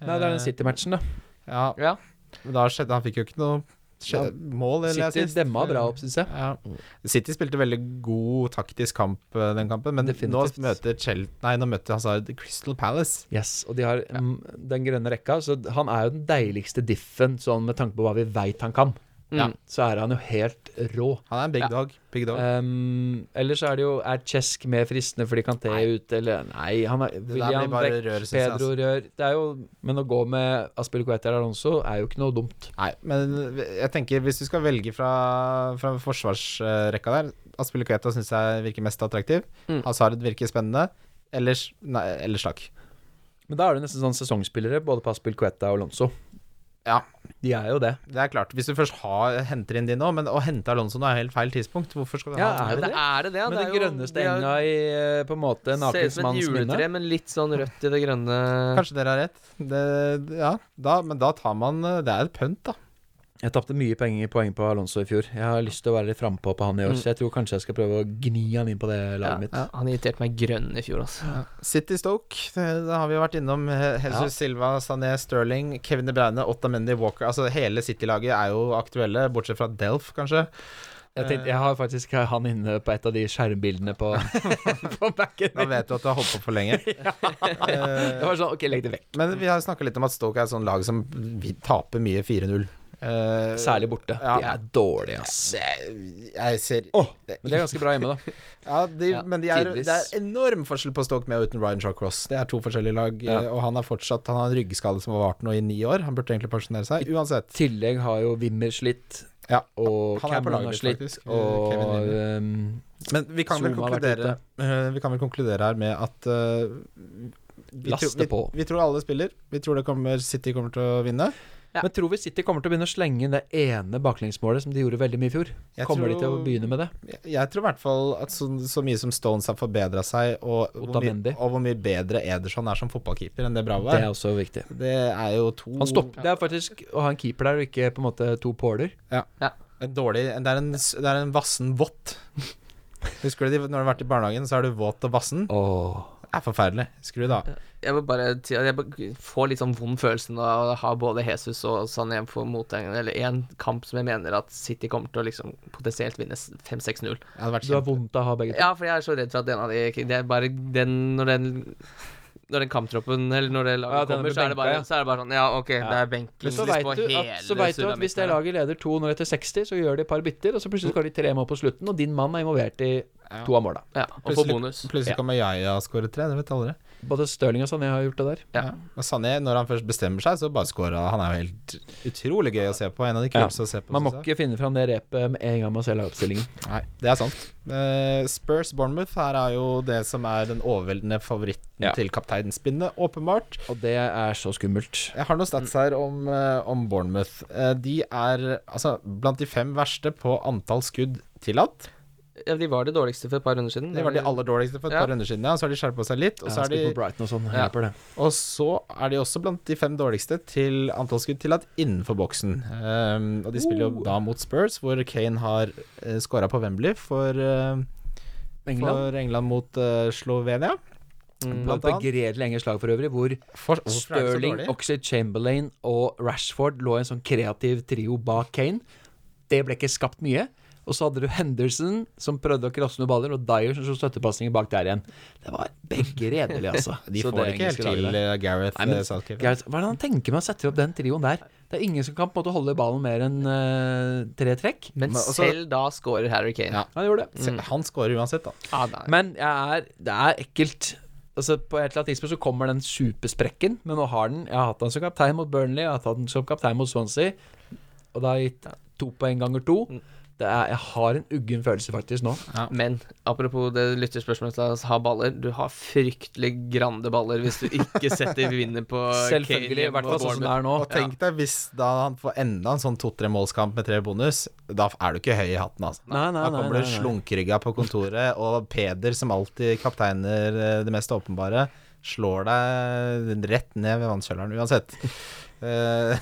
Nei, det er den City-matchen, da. Ja, Ja. men da skjedde Han fikk jo ikke noe skje, mål, eller City demma bra opp, syns jeg. Ja. City spilte veldig god taktisk kamp eh, den kampen, men Definitivt. nå møter Chel Nei, nå møter Hazard Crystal Palace. Yes, og de har ja. den grønne rekka, så han er jo den deiligste diffen, sånn med tanke på hva vi veit han kan. Ja. Så er han jo helt rå. Han er en big Ja. dog. Big dog. Um, ellers er det jo Er Chesk mer fristende fordi Kanté er ute, eller Nei, han er William Beck, rør. Pedro Altså. Rør Det er jo Men å gå med Aspilicueta eller Alonso er jo ikke noe dumt. Nei, men jeg tenker hvis du skal velge fra, fra forsvarsrekka der Aspilicueta syns jeg virker mest attraktiv. Mm. Hazard virker spennende. Ellers Nei, ellers takk. Men da er det nesten sånn sesongspillere, både på Aspilicueta og Alonso. Ja. De er jo det. Det er klart. Hvis du først har, henter inn de nå, men å hente Alonso nå er helt feil tidspunkt. Hvorfor skal du Ja, ha er det det er det, det. Men Med det den er jo- grønneste de enga i eh, på en måte Ser ut som et juletre, men litt sånn rødt i det grønne. Kanskje dere har rett. Det, ja, da, men da tar man Det er et pønt, da. Jeg tapte mye poeng, poeng på Alonso i fjor. Jeg har lyst til å være litt frampå på han i år, Mm. så jeg tror kanskje jeg skal prøve å gni han inn på det laget Ja, mitt. ja, han irriterte meg grønn i fjor, altså. City Stoke, det, det har vi jo vært innom. Jesus Ja. Silva, Sané, Sterling, Kevin De Bruyne, Ottamendi, Walker. Altså hele City-laget er jo aktuelle, bortsett fra Delf, kanskje. Jeg, tenkte, jeg har faktisk han inne på et av de skjermbildene på, på backen Da vet du at du har holdt på for lenge. Det Eh, var sånn, ok, legg det vekk. men vi har snakka litt om at Stoke er et sånt lag som vi taper mye 4-0. Eh, Særlig borte. Ja. De er dårlige, ass. det, jeg ser Åh, Men de er ganske bra hjemme, da. Ja, de, Ja, men de er, det er enorm forskjell på Stoke med og uten Ryan Shawcross. Det er to forskjellige lag, Ja. eh, og han har fortsatt Han har en ryggskade som har vart nå i ni år. Han burde egentlig pensjonere seg. Uansett. I tillegg har jo Wimmer slitt, Ja, og er Cameron har slitt, faktisk. og um, Men vi kan, vel konkludere, eh, vi kan vel konkludere her med at uh, vi, tror- vi, vi tror alle spiller. Vi tror kommer, City kommer til å vinne. Ja. Men tror vi City kommer til å begynne å slenge inn det ene baklengsmålet som de gjorde veldig mye i fjor? Jeg kommer de til å begynne med det? Jeg, jeg tror i hvert fall at så, så mye som Stones har forbedra seg, og hvor, mye, og hvor mye bedre Ederson er som fotballkeeper enn det Bravo Det er, er også viktig. det er jo to Han stopper, Det er faktisk å ha en keeper der, og ikke på en måte to påler. En dårlig Det er en, det er en vassen vått. Husker du de, når du har vært i barnehagen, så er du våt og vassen? Åh. Det er forferdelig. Skru det av. Jeg vil bare si at jeg får litt sånn vond følelse av å ha både Jesus og Sané for mothengende, eller én kamp som jeg mener at City kommer til å liksom potensielt vinne 5-6-0. Det hadde vært Du har vondt av å ha begge to. Ja, for jeg er så redd for at en av de Det er bare den Når den når den kamptroppen Eller når det laget Ja, kommer, så er, det bare, så er det bare sånn Ja, OK, Ja. det er benken Men så vet på du, hele at, så vet du at hvis det laget leder 2-0 etter 60, så gjør de et par bytter, og så plutselig skal de tre mål på slutten, og din mann er involvert i to av måla. Ja, og får Plutselig- bonus. Plutselig kommer jeg og skårer tre, det vet aldri. Både Stirling og Sané har gjort det der. Ja. Ja. Sané, når han først bestemmer seg, så bare scorer han. Han er jo helt utrolig gøy å se på. En av de Ja. å se på. Man må ikke finne fram det repet med en gang man selv har oppstillingen. Nei, det er sant. Uh, Spurs Bournemouth her er jo det som er den overveldende favoritten Ja. til kapteinspinnet, åpenbart. Og det er så skummelt. Jeg har noen stats her om, uh, om Bournemouth. Uh, de er altså blant de fem verste på antall skudd tillatt. Ja, de var de dårligste for et par runder siden. De var de aller dårligste for et Ja. par runder siden, ja. Så har de skjerpa seg litt. Og så Ja, er de spilt på Brighton og sånn. Ja. Det. Og så er de også blant de fem dårligste til antall skudd tillatt innenfor boksen. Um, og de spiller jo da mot Spurs, hvor Kane har uh, scora på Wembley for, uh, England. for England mot uh, Slovenia. Mm. Blant annet. begredelig engelsk lag for øvrig, hvor For, er Sterling, Oxy Chamberlain og Rashford lå i en sånn kreativ trio bak Kane. Det ble ikke skapt mye. Og så hadde du Henderson, som prøvde å krosse noen baller, og Dyer som slo støttepasninger bak der igjen. Det var begge redelig, altså. De Så får det ikke helt til, uh, Gareth Nei, men uh, Southgate. Gareth, hva er det han tenker med å sette opp den trioen der? Det er ingen som kan på en måte holde ballen mer enn uh, tre trekk. Men Men også- selv da scorer Harry Kane. Ja. Han gjorde det. Mm. Han scorer uansett, da. Ah. Men jeg er, det er ekkelt. Altså På et eller annet tidspunkt så kommer den supersprekken, men nå har den Jeg har hatt den som kaptein mot Burnley, jeg har hatt den som kaptein mot Swansea, og det har gitt to poeng ganger to. Det er, jeg har en uggen følelse faktisk nå. Men apropos det lytterspørsmålet til å ha baller. Du har fryktelig grande baller hvis du ikke setter vinner på Selvfølgelig. I hvert fall sånn som det er nå. Og tenk deg hvis da han får enda en sånn to-tre målskamp med tre bonus, da er du ikke høy i hatten, altså. Nei, nei, Da kommer du slunkrygga på kontoret, og Peder, som alltid kapteiner eh, det mest åpenbare, slår deg rett ned ved vannkjøleren uansett. Eh,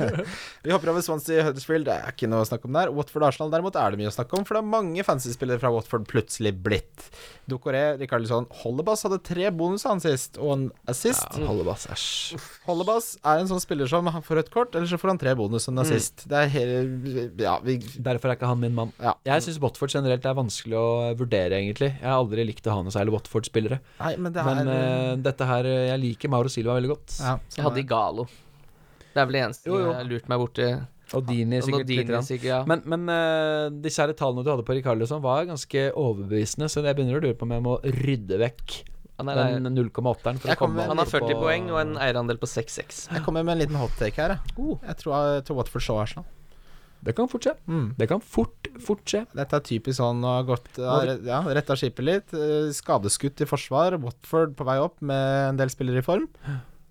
vi hopper over Swansea Huddersfield, det er ikke noe å snakke om der. Watford Arsenal derimot er det mye å snakke om, for det er mange fancy-spillere fra Watford plutselig blitt. Dokoré, Rikarlisson, Hollebass hadde tre bonuser han sist, og en assist. Ja, Hollebass, æsj. Hollebass er en sånn spiller som han får rødt kort, eller så får han tre bonus som nazist. Det er hele Ja, vi Derfor er ikke han min mann. Ja. Jeg syns Watford generelt er vanskelig å vurdere, egentlig. Jeg har aldri likt å ha noe særlig Watford-spillere. Men det er Men uh, dette her eh, Jeg liker Mauro Silva veldig godt. ja, Jeg hadde Igalo. Det er vel det eneste Jo, jo. jeg har lurt meg borti. Og Dini Og sikkert litt. Sikkert, ja. Men, men uh, disse her tallene du hadde på Ricardo sånn, var ganske overbevisende, så jeg begynner å lure på om jeg må rydde vekk han, er, den 0,8-eren. for å Jeg kommer- komme han har 40 på- poeng og en eierandel på 6-6. Jeg kommer med en liten hottake her. Jeg, Oh. jeg, tror, jeg tror Watford slår Arsenal. Det kan fort skje. Mm. Det kan fort, fort skje. Dette er typisk sånn å ha gått ja, retta skipet litt. eh, Skadeskutt i forsvar. Watford på vei opp med en del spillere i form.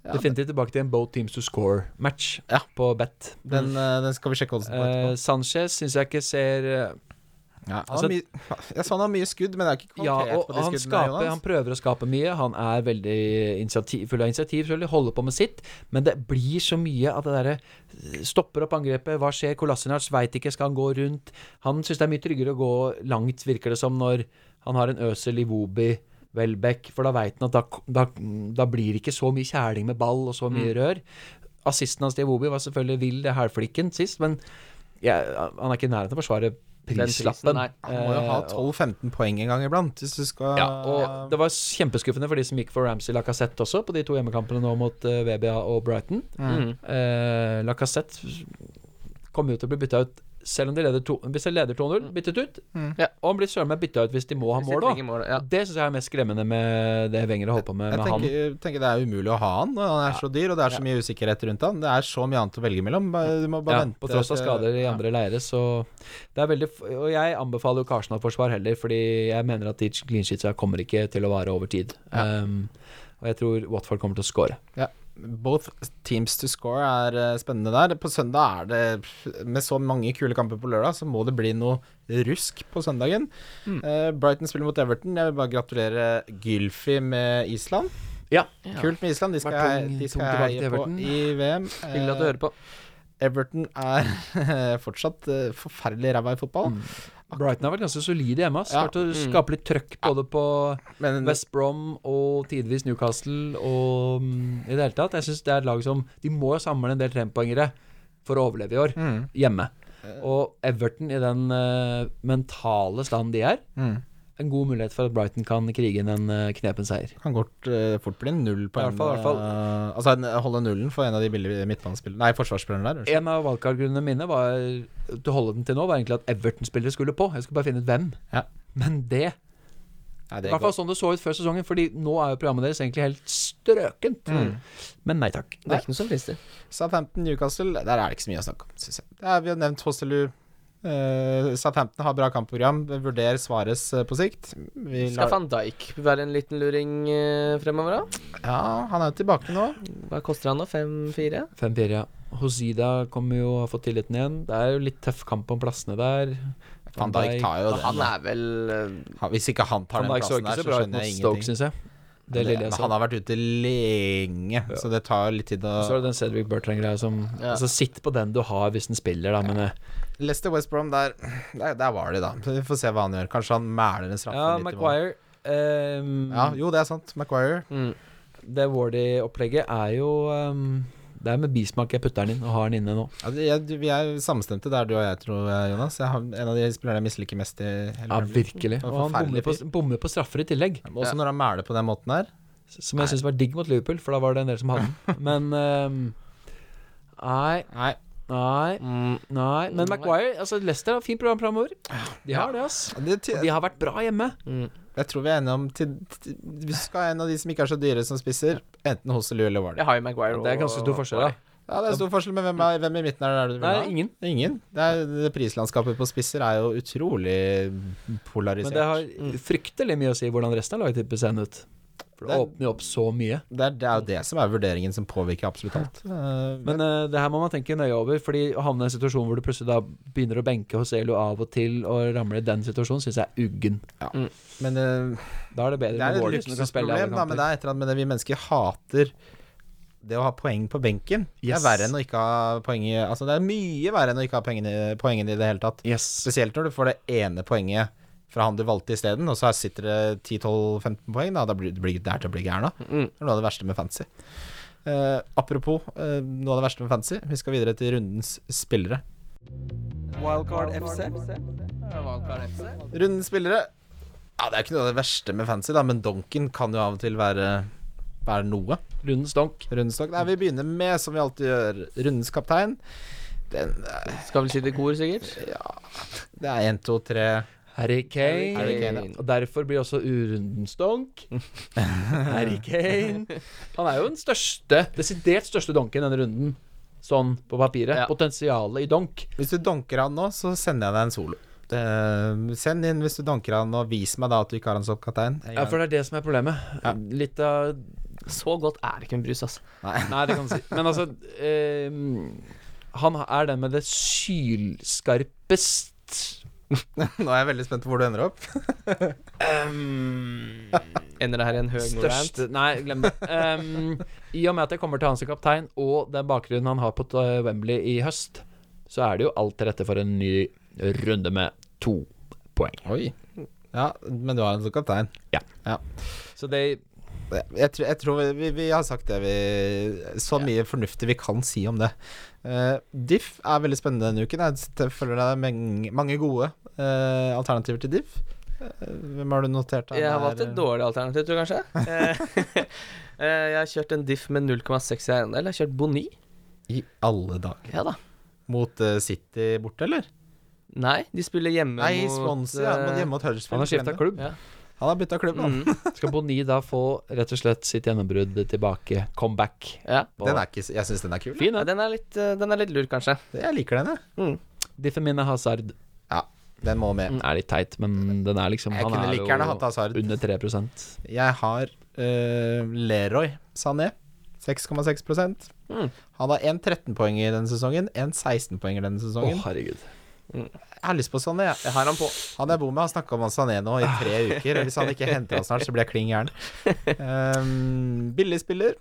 Ja, Definitivt tilbake til en both teams to score-match Ja. på bet. Den, uh, den skal vi sjekke oddsen på etterpå. Uh, Sanchez syns jeg ikke ser uh, Ja, altså- mye, jeg sa han har mye skudd, men det er ikke Ja, kvalitet og på de han, skuddene. skaper, han prøver å skape mye. Han er veldig initiativ, full av initiativ, selvfølgelig. Holder på med sitt. Men det blir så mye av det derre Stopper opp angrepet. Hva skjer? Kolasinac veit ikke. Skal han gå rundt? Han syns det er mye tryggere å gå langt, virker det som, når han har en Øsel Iwobi Welbeck, for da veit han at da, da, da blir det ikke så mye kjæling med ball og så mye rør. Assisten hans til Iwobi var selvfølgelig vill, det hælflikken sist, men ja, han er ikke i nærheten av å forsvare prislappen. Prisen, Han må jo ha Eh, 12-15 poeng en gang iblant, hvis du skal ja, og det var kjempeskuffende for de som gikk for Ramsey Lacassette også, på de to hjemmekampene nå mot eh, VBA og Brighton. Mm. Eh, Lacassette kommer jo til å bli bytta ut selv om de leder to, hvis de leder 2-0, byttet ut. Mm. Ja. Og han blir søren meg bytta ut hvis de må ha mål òg. mål, ja. Det syns jeg er mest skremmende med det Wenger har holdt på med, Jeg med han. tenker, tenker det er umulig å ha han når han er så dyr, og det er så mye usikkerhet rundt han. Det er så mye annet å velge mellom. Du må bare Ja, vente. på tross av skader i Ja. andre leire, så det er veldig Og jeg anbefaler jo Karsenal-forsvar heller, fordi jeg mener at de clean sheets kommer ikke til å vare over tid. Ja. Um, og jeg tror Watford kommer til å score. Both teams to score er eh, spennende der. På søndag er det Med så mange kule kamper på lørdag, så må det bli noe rusk på søndagen. Mm. Uh, Brighton spiller mot Everton. Jeg vil bare gratulere Gylfi med Island. Ja. Kult med Island. De skal, jeg, tung- de skal heie på i VM. Hyggelig at du Eh, hører på. Everton er fortsatt eh, forferdelig ræva i fotball. Mm. Brighton har vært ganske solide hjemme. Ja. Klart å Mm. skape litt trøkk både på Men West Brom og tidvis Newcastle og um, i det hele tatt. Jeg syns det er et lag som De må jo samle en del trepoengere for å overleve i år, mm, hjemme. Og Everton, i den uh, mentale stand de er, mm. En god mulighet for at Brighton kan krige inn en uh, knepen seier. Kan godt, uh, fort bli en null på I hvert fall, en i hvert eh, Altså en, holde nullen for en av de billige midtbanespillerne Nei, forsvarsspillerne der. unnskyld. En av valgkartgrunnene mine var til å holde den til nå, var egentlig at Everton-spillere skulle på. Jeg skulle bare finne ut hvem. Ja. Men det Nei, I det hvert fall sånn det så ut før sesongen, Fordi nå er jo programmet deres egentlig helt strøkent. Mm. Men nei takk. Det er ikke noe som frister. Southampton, Newcastle, der er det ikke så mye å snakke om, syns jeg. Det er, vi har nevnt Hosselu. Eh, Southampton har bra kampprogram. Vurder Svares uh, på sikt. Vi Skal van Dijk være en liten luring uh, fremover, da? Ja, han er jo tilbake nå. Hva koster han nå? 5-4? 5-4, ja. Hosida kommer jo å ha fått tilliten igjen. Det er jo litt tøff kamp om plassene der. Van Dijk tar jo den. Han er vel eh, Han- Hvis ikke han tar den plassen der, så så skjønner jeg ingenting. Stoke, jeg. Det Det- lille jeg så. han har vært ute lenge, Ja. så det tar litt tid å Så er det den Cedric Bertrand-greia som Ja. Altså, sitt på den du har hvis den spiller, da, men eh, Leicester West Brom, der, der, der var de, da. Vi får se hva han gjør. Kanskje han mæler en straffe Ja, litt. Maguire um, Ja, jo, det er sant. Maguire. mm. Det Wardy-opplegget er jo um, Det er med bismak jeg putter den inn og har den inne nå. Ja, jeg, vi er samstemte der, du og jeg, tror jeg, Jonas. Jeg har, en av de spillerne jeg misliker mest i hele Ja, virkelig. Og han bommer på, bommer på straffer i tillegg. Også når han mæler på den måten her. Som jeg syns var digg mot Liverpool, for da var det en del som hadde den. Men um, Nei, Nei. Nei, Mm. nei. Men Maguire altså Leicester har fint program framover. De har det, ass. Og de har vært bra hjemme. Mm. jeg tror vi er enige om til, til, Vi skal ha en av de som ikke er så dyre som spisser, enten Hosselu eller Warner. Jeg har jo Maguire Det er ganske stor forskjell, da. Ja, det er stor forskjell, men hvem, er, hvem i midten er det du vil Nei, ha? ingen. Ingen. Det, er, det prislandskapet på spisser er jo utrolig polarisert. Men det har fryktelig mye å si hvordan resten av laget tipper seg ut. For det Det- åpner jo opp så mye. det, er, det er jo det som er vurderingen som påvirker absolutt alt. Men uh, det her må man tenke nøye over, Fordi å havne i en situasjon hvor du plutselig da begynner å benke hos Elo av og til og ramler i den situasjonen, syns jeg er uggen. men uh, Da er det bedre det er med et luksusproblem, da, men det er et eller annet med det vi mennesker hater. Det å ha poeng på benken Yes. Det er verre enn å ikke ha poeng i Altså det er mye verre enn å ikke ha poengene, poengene i det hele tatt. Yes. Spesielt når du får det ene poenget fra han du valgte isteden, og så sitter det 10-12-15 poeng. Da, da blir det blir det er til å bli gæren av. Mm. Det er noe av det verste med fantasy. Eh, apropos eh, noe av det verste med fantasy, vi skal videre til rundens spillere. Wildcard FC. Wildcard FC. Rundens spillere Ja, det er ikke noe av det verste med fantasy, da, men donken kan jo av og til være, være noe. Rundens donk. Rundens donk. Nei, vi begynner med, som vi alltid gjør, rundens kaptein. Den eh, Skal vel si det i kor, sikkert. Ja, det er én, to, tre Harry Kane. Harry Kane, Og derfor blir også urundens donk Harry Kane. Han er jo den største, desidert største donken i denne runden. Sånn på papiret. Ja. Potensialet i donk. Hvis du donker han nå, så sender jeg deg en solo. Det, send inn hvis du donker han, og vis meg da at du ikke har han som kaptein. Ja, for det er det som er problemet. Ja. Litt av Så godt er det ikke en brus, altså. Nei. Nei, det kan du si. Men altså eh, Han er den med det sylskarpest Nå er jeg veldig spent på hvor du ender opp. um, Ender det her i en høg? Største Nei, glem det. Um, I og med at jeg kommer til han som kaptein, og den bakgrunnen han har på Wembley i høst, så er det jo alt til rette for en ny runde med to poeng. Oi. Ja, men du har han som kaptein. Så det Jeg, tror- jeg tror vi, vi, vi har sagt det vi Så mye fornuftig vi kan si om det. Uh, Diff er veldig spennende denne uken. Jeg føler det er mange, mange gode eh, alternativer til Diff. Eh, hvem har du notert? her? Jeg har valgt et dårlig alternativ, tror jeg kanskje. Eh, eh, jeg har kjørt en diff med 0,6 i eiendel. Jeg har kjørt Boni. I alle dager. Ja da. Mot uh, City borte, eller? Nei, de spiller hjemme Nei, mot Swansea. Ja, mot- eh, hjemme mot Huddersfield. Han har skifta klubb. Ja. Han har bytta klubb, han. Mm, Skal Boni da få rett og slett sitt gjennombrudd tilbake? Comeback. ja. Den er ikke, jeg syns den er kul. Fin, ja, den. den, er litt, eh, den er litt lur, kanskje. Jeg liker den, jeg. Diffen min er Hazard. Ja, den må med. Den er litt teit, men den er liksom Jeg Han kunne er like gjerne hatt jo under 3% Jeg har eh, Leroy Sané. 6,6 Mm. Han har en 13-poeng i denne sesongen, en 16-poeng i denne Å, sesongen. herregud. Jeg har lyst på Sané. jeg. Jeg har han på. Han jeg bor med, har snakka om Sané nå i tre uker. og Hvis han ikke henter han snart, så blir jeg klin gæren. Um, billig spiller.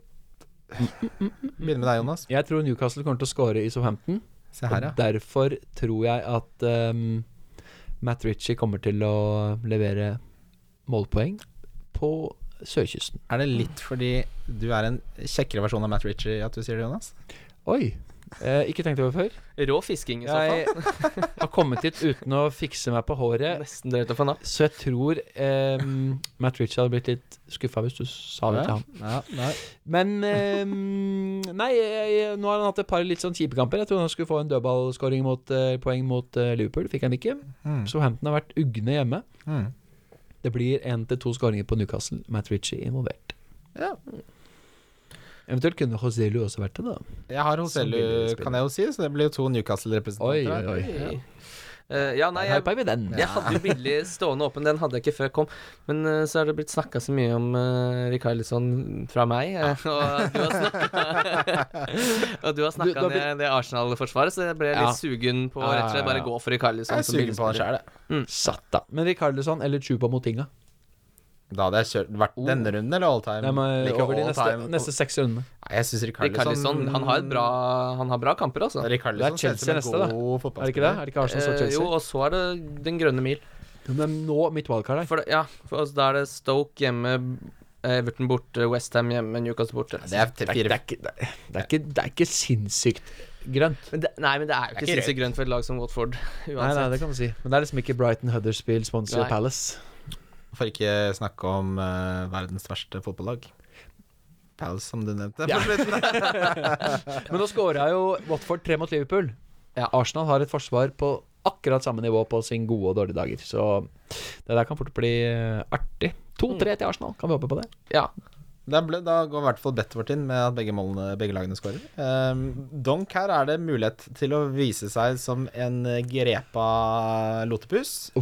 Begynner med deg, Jonas. Jeg tror Newcastle kommer til å score i Southampton. Se her, ja. Og derfor tror jeg at ehm, Matt Ritchie kommer til å levere målpoeng på sørkysten. Er det litt fordi du er en kjekkere versjon av Matt Ritchie at du sier det, Jonas? Oi! Eh, ikke tenkt over før. Rå fisking, i så Jeg fall. har kommet hit uten å fikse meg på håret, Nesten drøyt å få napp. så jeg tror eh, Matt Ritchie hadde blitt litt skuffa hvis du sa det til ham. Ja, nei. Men eh, Nei, jeg, jeg, nå har han hatt et par litt sånn kjipe kamper. Jeg trodde han skulle få en dødballskåring mot eh, poeng mot eh, Liverpool. Fikk han ikke. Mm. Så Hampton har vært ugne hjemme. Mm. Det blir én til to skåringer på Newcastle. Matt Ritchie involvert. Ja. Eventuelt kunne José også vært det, da. Jeg har Hoselu, kan jeg jo si, så det blir jo to Newcastle-representanter. Oi, oi. Eh, ja, nei, jeg, jeg hadde jo billig stående åpen, den hadde jeg ikke før jeg kom. Men uh, så har det blitt snakka så mye om uh, Rikarlisson fra meg, uh, og du har snakka Og du har snakka blitt- det Arsenal-forsvaret, så jeg ble litt Ja. sugen på rett og slett bare gå for Rikarlisson. Jeg er sugen på han sjæl, jeg. Satt, da. Men Rikarlisson eller Chupa Motinga? Da hadde jeg kjørt vært denne runden eller all time? Nei, men Like over de neste, time. neste seks rundene. Nei, jeg syns Rikarlison, han har et bra Han har bra kamper, altså. Rikarlison Det er Chelsea neste, da. Er det ikke det? Er det ikke Arsenal så Eh, jo, og så er det Den grønne mil. Men nå mitt wildcard da For ja, for altså, da er det Stoke hjemme, Everton borte, Westham hjemme, Newcastle borte. Det er Det er, det, er ikke, det, er, det, er ikke, det er ikke sinnssykt grønt. Men det, nei, men det er jo ikke ikke sinnssykt grønt for et lag som Watford, Nei, uansett. nei, det kan man si. Men det er liksom ikke Brighton, Huddersfield, Sponsor Nei. Palace. For ikke snakke om uh, verdens verste fotballag. Palace, som du nevnte. Ja. Men nå scora jo Watford tre mot Liverpool. Ja. Arsenal har et forsvar på akkurat samme nivå på sin gode og dårlige dager. Så det der kan fort bli eh, artig. 2-3 til Arsenal, kan vi håpe på det? Ja. Da, ble, da går i hvert fall bettet vårt inn med at begge, målene, begge lagene skårer. Um, Donk her er det mulighet til å vise seg som en grepa lotepus.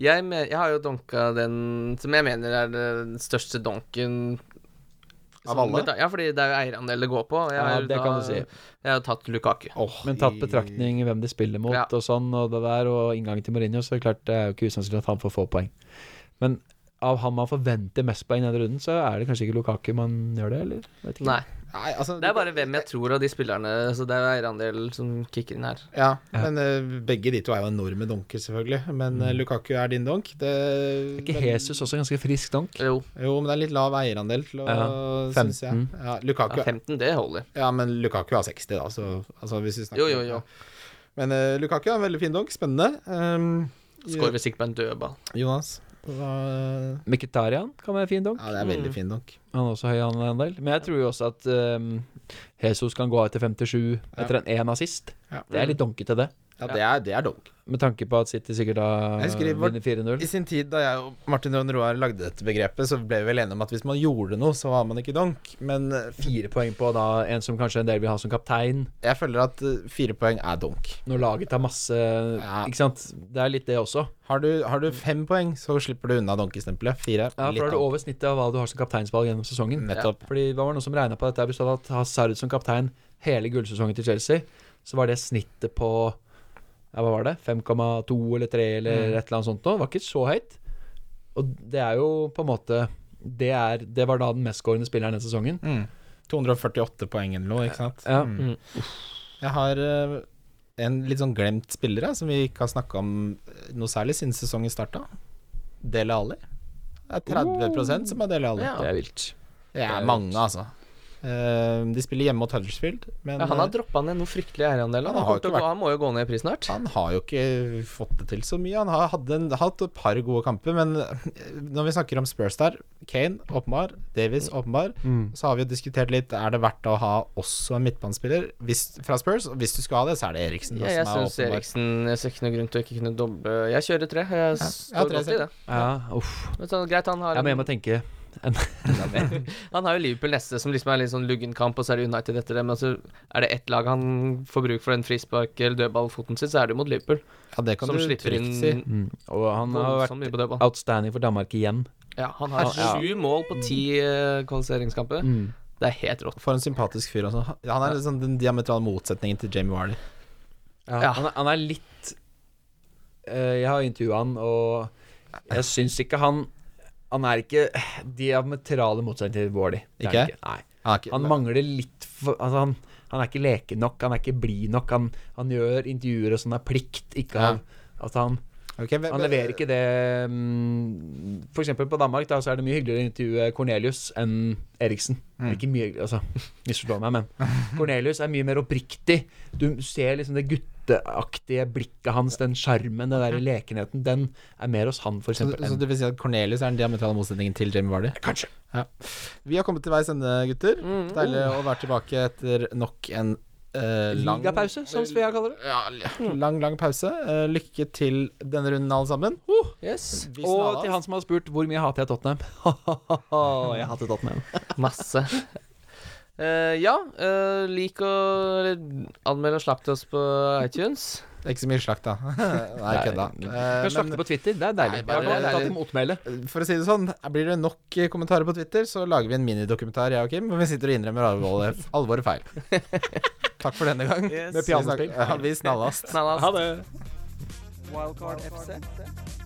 Jeg, me jeg har jo donka den som jeg mener er den største donken Av alle? Ja, fordi det er jo eierandel det går på. Jeg har, Ja, det da- kan du si. Jeg har tatt Lukaku. Men tatt betraktning hvem de spiller mot Ja. og sånn, og det der, og inngangen til Mourinho, så er det klart det er jo ikke usannsynlig at han får få poeng. Men av han man forventer mest poeng i denne runden, så er det kanskje ikke Lukaku man gjør det, eller? Vet ikke. Nei. Nei, altså, Det er bare hvem jeg tror av de spillerne. Så det er eierandel som kicker inn her. Ja, Ja. men uh, begge de to er jo enorme donker, selvfølgelig. Men mm. Lukaku er din donk. Det, Er ikke men- Jesus også ganske frisk donk? Jo, Jo, men det er litt lav eierandel til å Ja, synes jeg. 15. Ja, Lukaku, ja, 15, det holder. ja, men Lukaku har 60, da, så altså, hvis vi snakker Jo, jo, jo. Men uh, Lukaku er en veldig fin donk. Spennende. Um, Skårer vel sikkert på en dødball. Jonas? Hva Mkhitarian kan være fin donk. Ja, det er veldig Mm. fin donk. Han er også høy andel. Men jeg tror jo også at um, Jesus kan gå av etter 57 etter en én assist. Ja. Det er litt donkete, det. Ja, det er, det er donk. Med tanke på at City sikkert da vinner 4-0. I sin tid da jeg og Martin Ron Roar lagde dette begrepet, så ble vi vel enige om at hvis man gjorde noe, så var man ikke donk. Men eh, Fire poeng på da en som kanskje en del vil ha som kaptein. jeg føler at eh, fire poeng er donk. Når laget tar masse Ja. Ikke sant. Det er litt det også. Har du, har du fem poeng, så slipper du unna donkestempelet. Fire. Ja, for da er du over snittet av hva du har som kapteinsvalg gjennom sesongen. Nettopp. Fordi hva var det noen som regna på dette? Hadde hatt Hazard som kaptein hele gullsesongen til Chelsea, så var det snittet på ja, hva var det? 5,2 eller 3 eller Mm. et eller annet sånt noe. Det var ikke så høyt. Og det er jo på en måte Det, er, det var da den mestskårende spilleren den sesongen. Mm. 248 poeng eller noe, ikke sant? Ja. Mm. Jeg har eh, en litt sånn glemt spiller som vi ikke har snakka om eh, noe særlig siden sesongen starta. Dele Ali. Det er 30% som er Dele Ali. Ja. Det er vilt. Det er mange, altså. Eh, de spiller hjemme mot Huddersfield, men Ja, han har eh, droppa ned noe fryktelig eierandel. Han Han, gå- han må jo gå ned i pris snart. han har jo ikke fått det til så mye. Han har hadde en, hatt et par gode kamper, men eh, når vi snakker om Spurs der Kane åpenbar, Davies åpenbar. Så har vi jo diskutert litt Er det verdt å ha også en midtbanespiller fra Spurs. Og hvis du skal ha det, så er det Eriksen. da, Ja, jeg som er syns. Eriksen Jeg ser ikke noe grunn til å ikke kunne doble Jeg kjører tre. Jeg Ja, står tre godt i det. Ja, uff. Men så, greit, han har Jeg må en, hjem mer. Han har jo Liverpool neste, som liksom er litt sånn luggen kamp, og så er det United etter det. Men så er det ett lag han får bruk for den frispark- eller dødballfoten sin, så er det jo mot Liverpool. Ja, det kan Som du slipper inn si. mm. Og han har vært outstanding for Danmark igjen. Ja, han har Ja. mål på ti eh, kvalifiseringskamper. Mm. Det er helt rått. For en sympatisk fyr også. Han er liksom den diametrale motsetningen til Jamie Warley. Ja, Ja. Han, er, han er litt uh, Jeg har intervjua han, og jeg syns ikke han Han er ikke diametrale motsetning til. Er Ikke? ikke. Nei. Han, er mangler litt for Altså, han, han er ikke leken nok, han er ikke blid nok. Han, han gjør intervjuer og sånn av plikt, ikke Ja. Altså han Okay, men, Han leverer ikke det mm, For eksempel på Danmark da, så er det mye hyggeligere å intervjue Cornelius enn Eriksen. Mm. Ikke mye Altså, misforstå meg, men Cornelius er mye mer oppriktig. Du ser liksom det gutteaktige blikket hans, den sjarmen, den der lekenheten, den er mer hos han, for så, så du vil si at Cornelius er den diametrale motsetningen til Jamie Vardy? Kanskje. Vi har kommet til veis ende, gutter. Mm. Deilig å være tilbake etter nok en Uh, lang Ligapause, som Svea kaller det. Ja, lang, lang pause. Uh, lykke til denne runden, alle sammen. Yes. Og til han som har spurt hvor mye hater jeg Tottenham. jeg hater Tottenham. Masse. Eh, ja, uh, lik å anmelde og slakte oss på iTunes. Ikke så mye slakt, da. Nei, kødda. Eh, kan slakte men på Twitter, det er deilig. Nei, bare- Jeg har tatt motmæle. for å si det sånn, blir det nok eh, kommentarer på Twitter, så lager vi en minidokumentar, jeg og Kim, hvor vi sitter og innrømmer alvoret, alvor feil. Takk for denne gang. Yes. Vi pianospill. Vi snallast. Snallast. Ha det. Wildcard FC.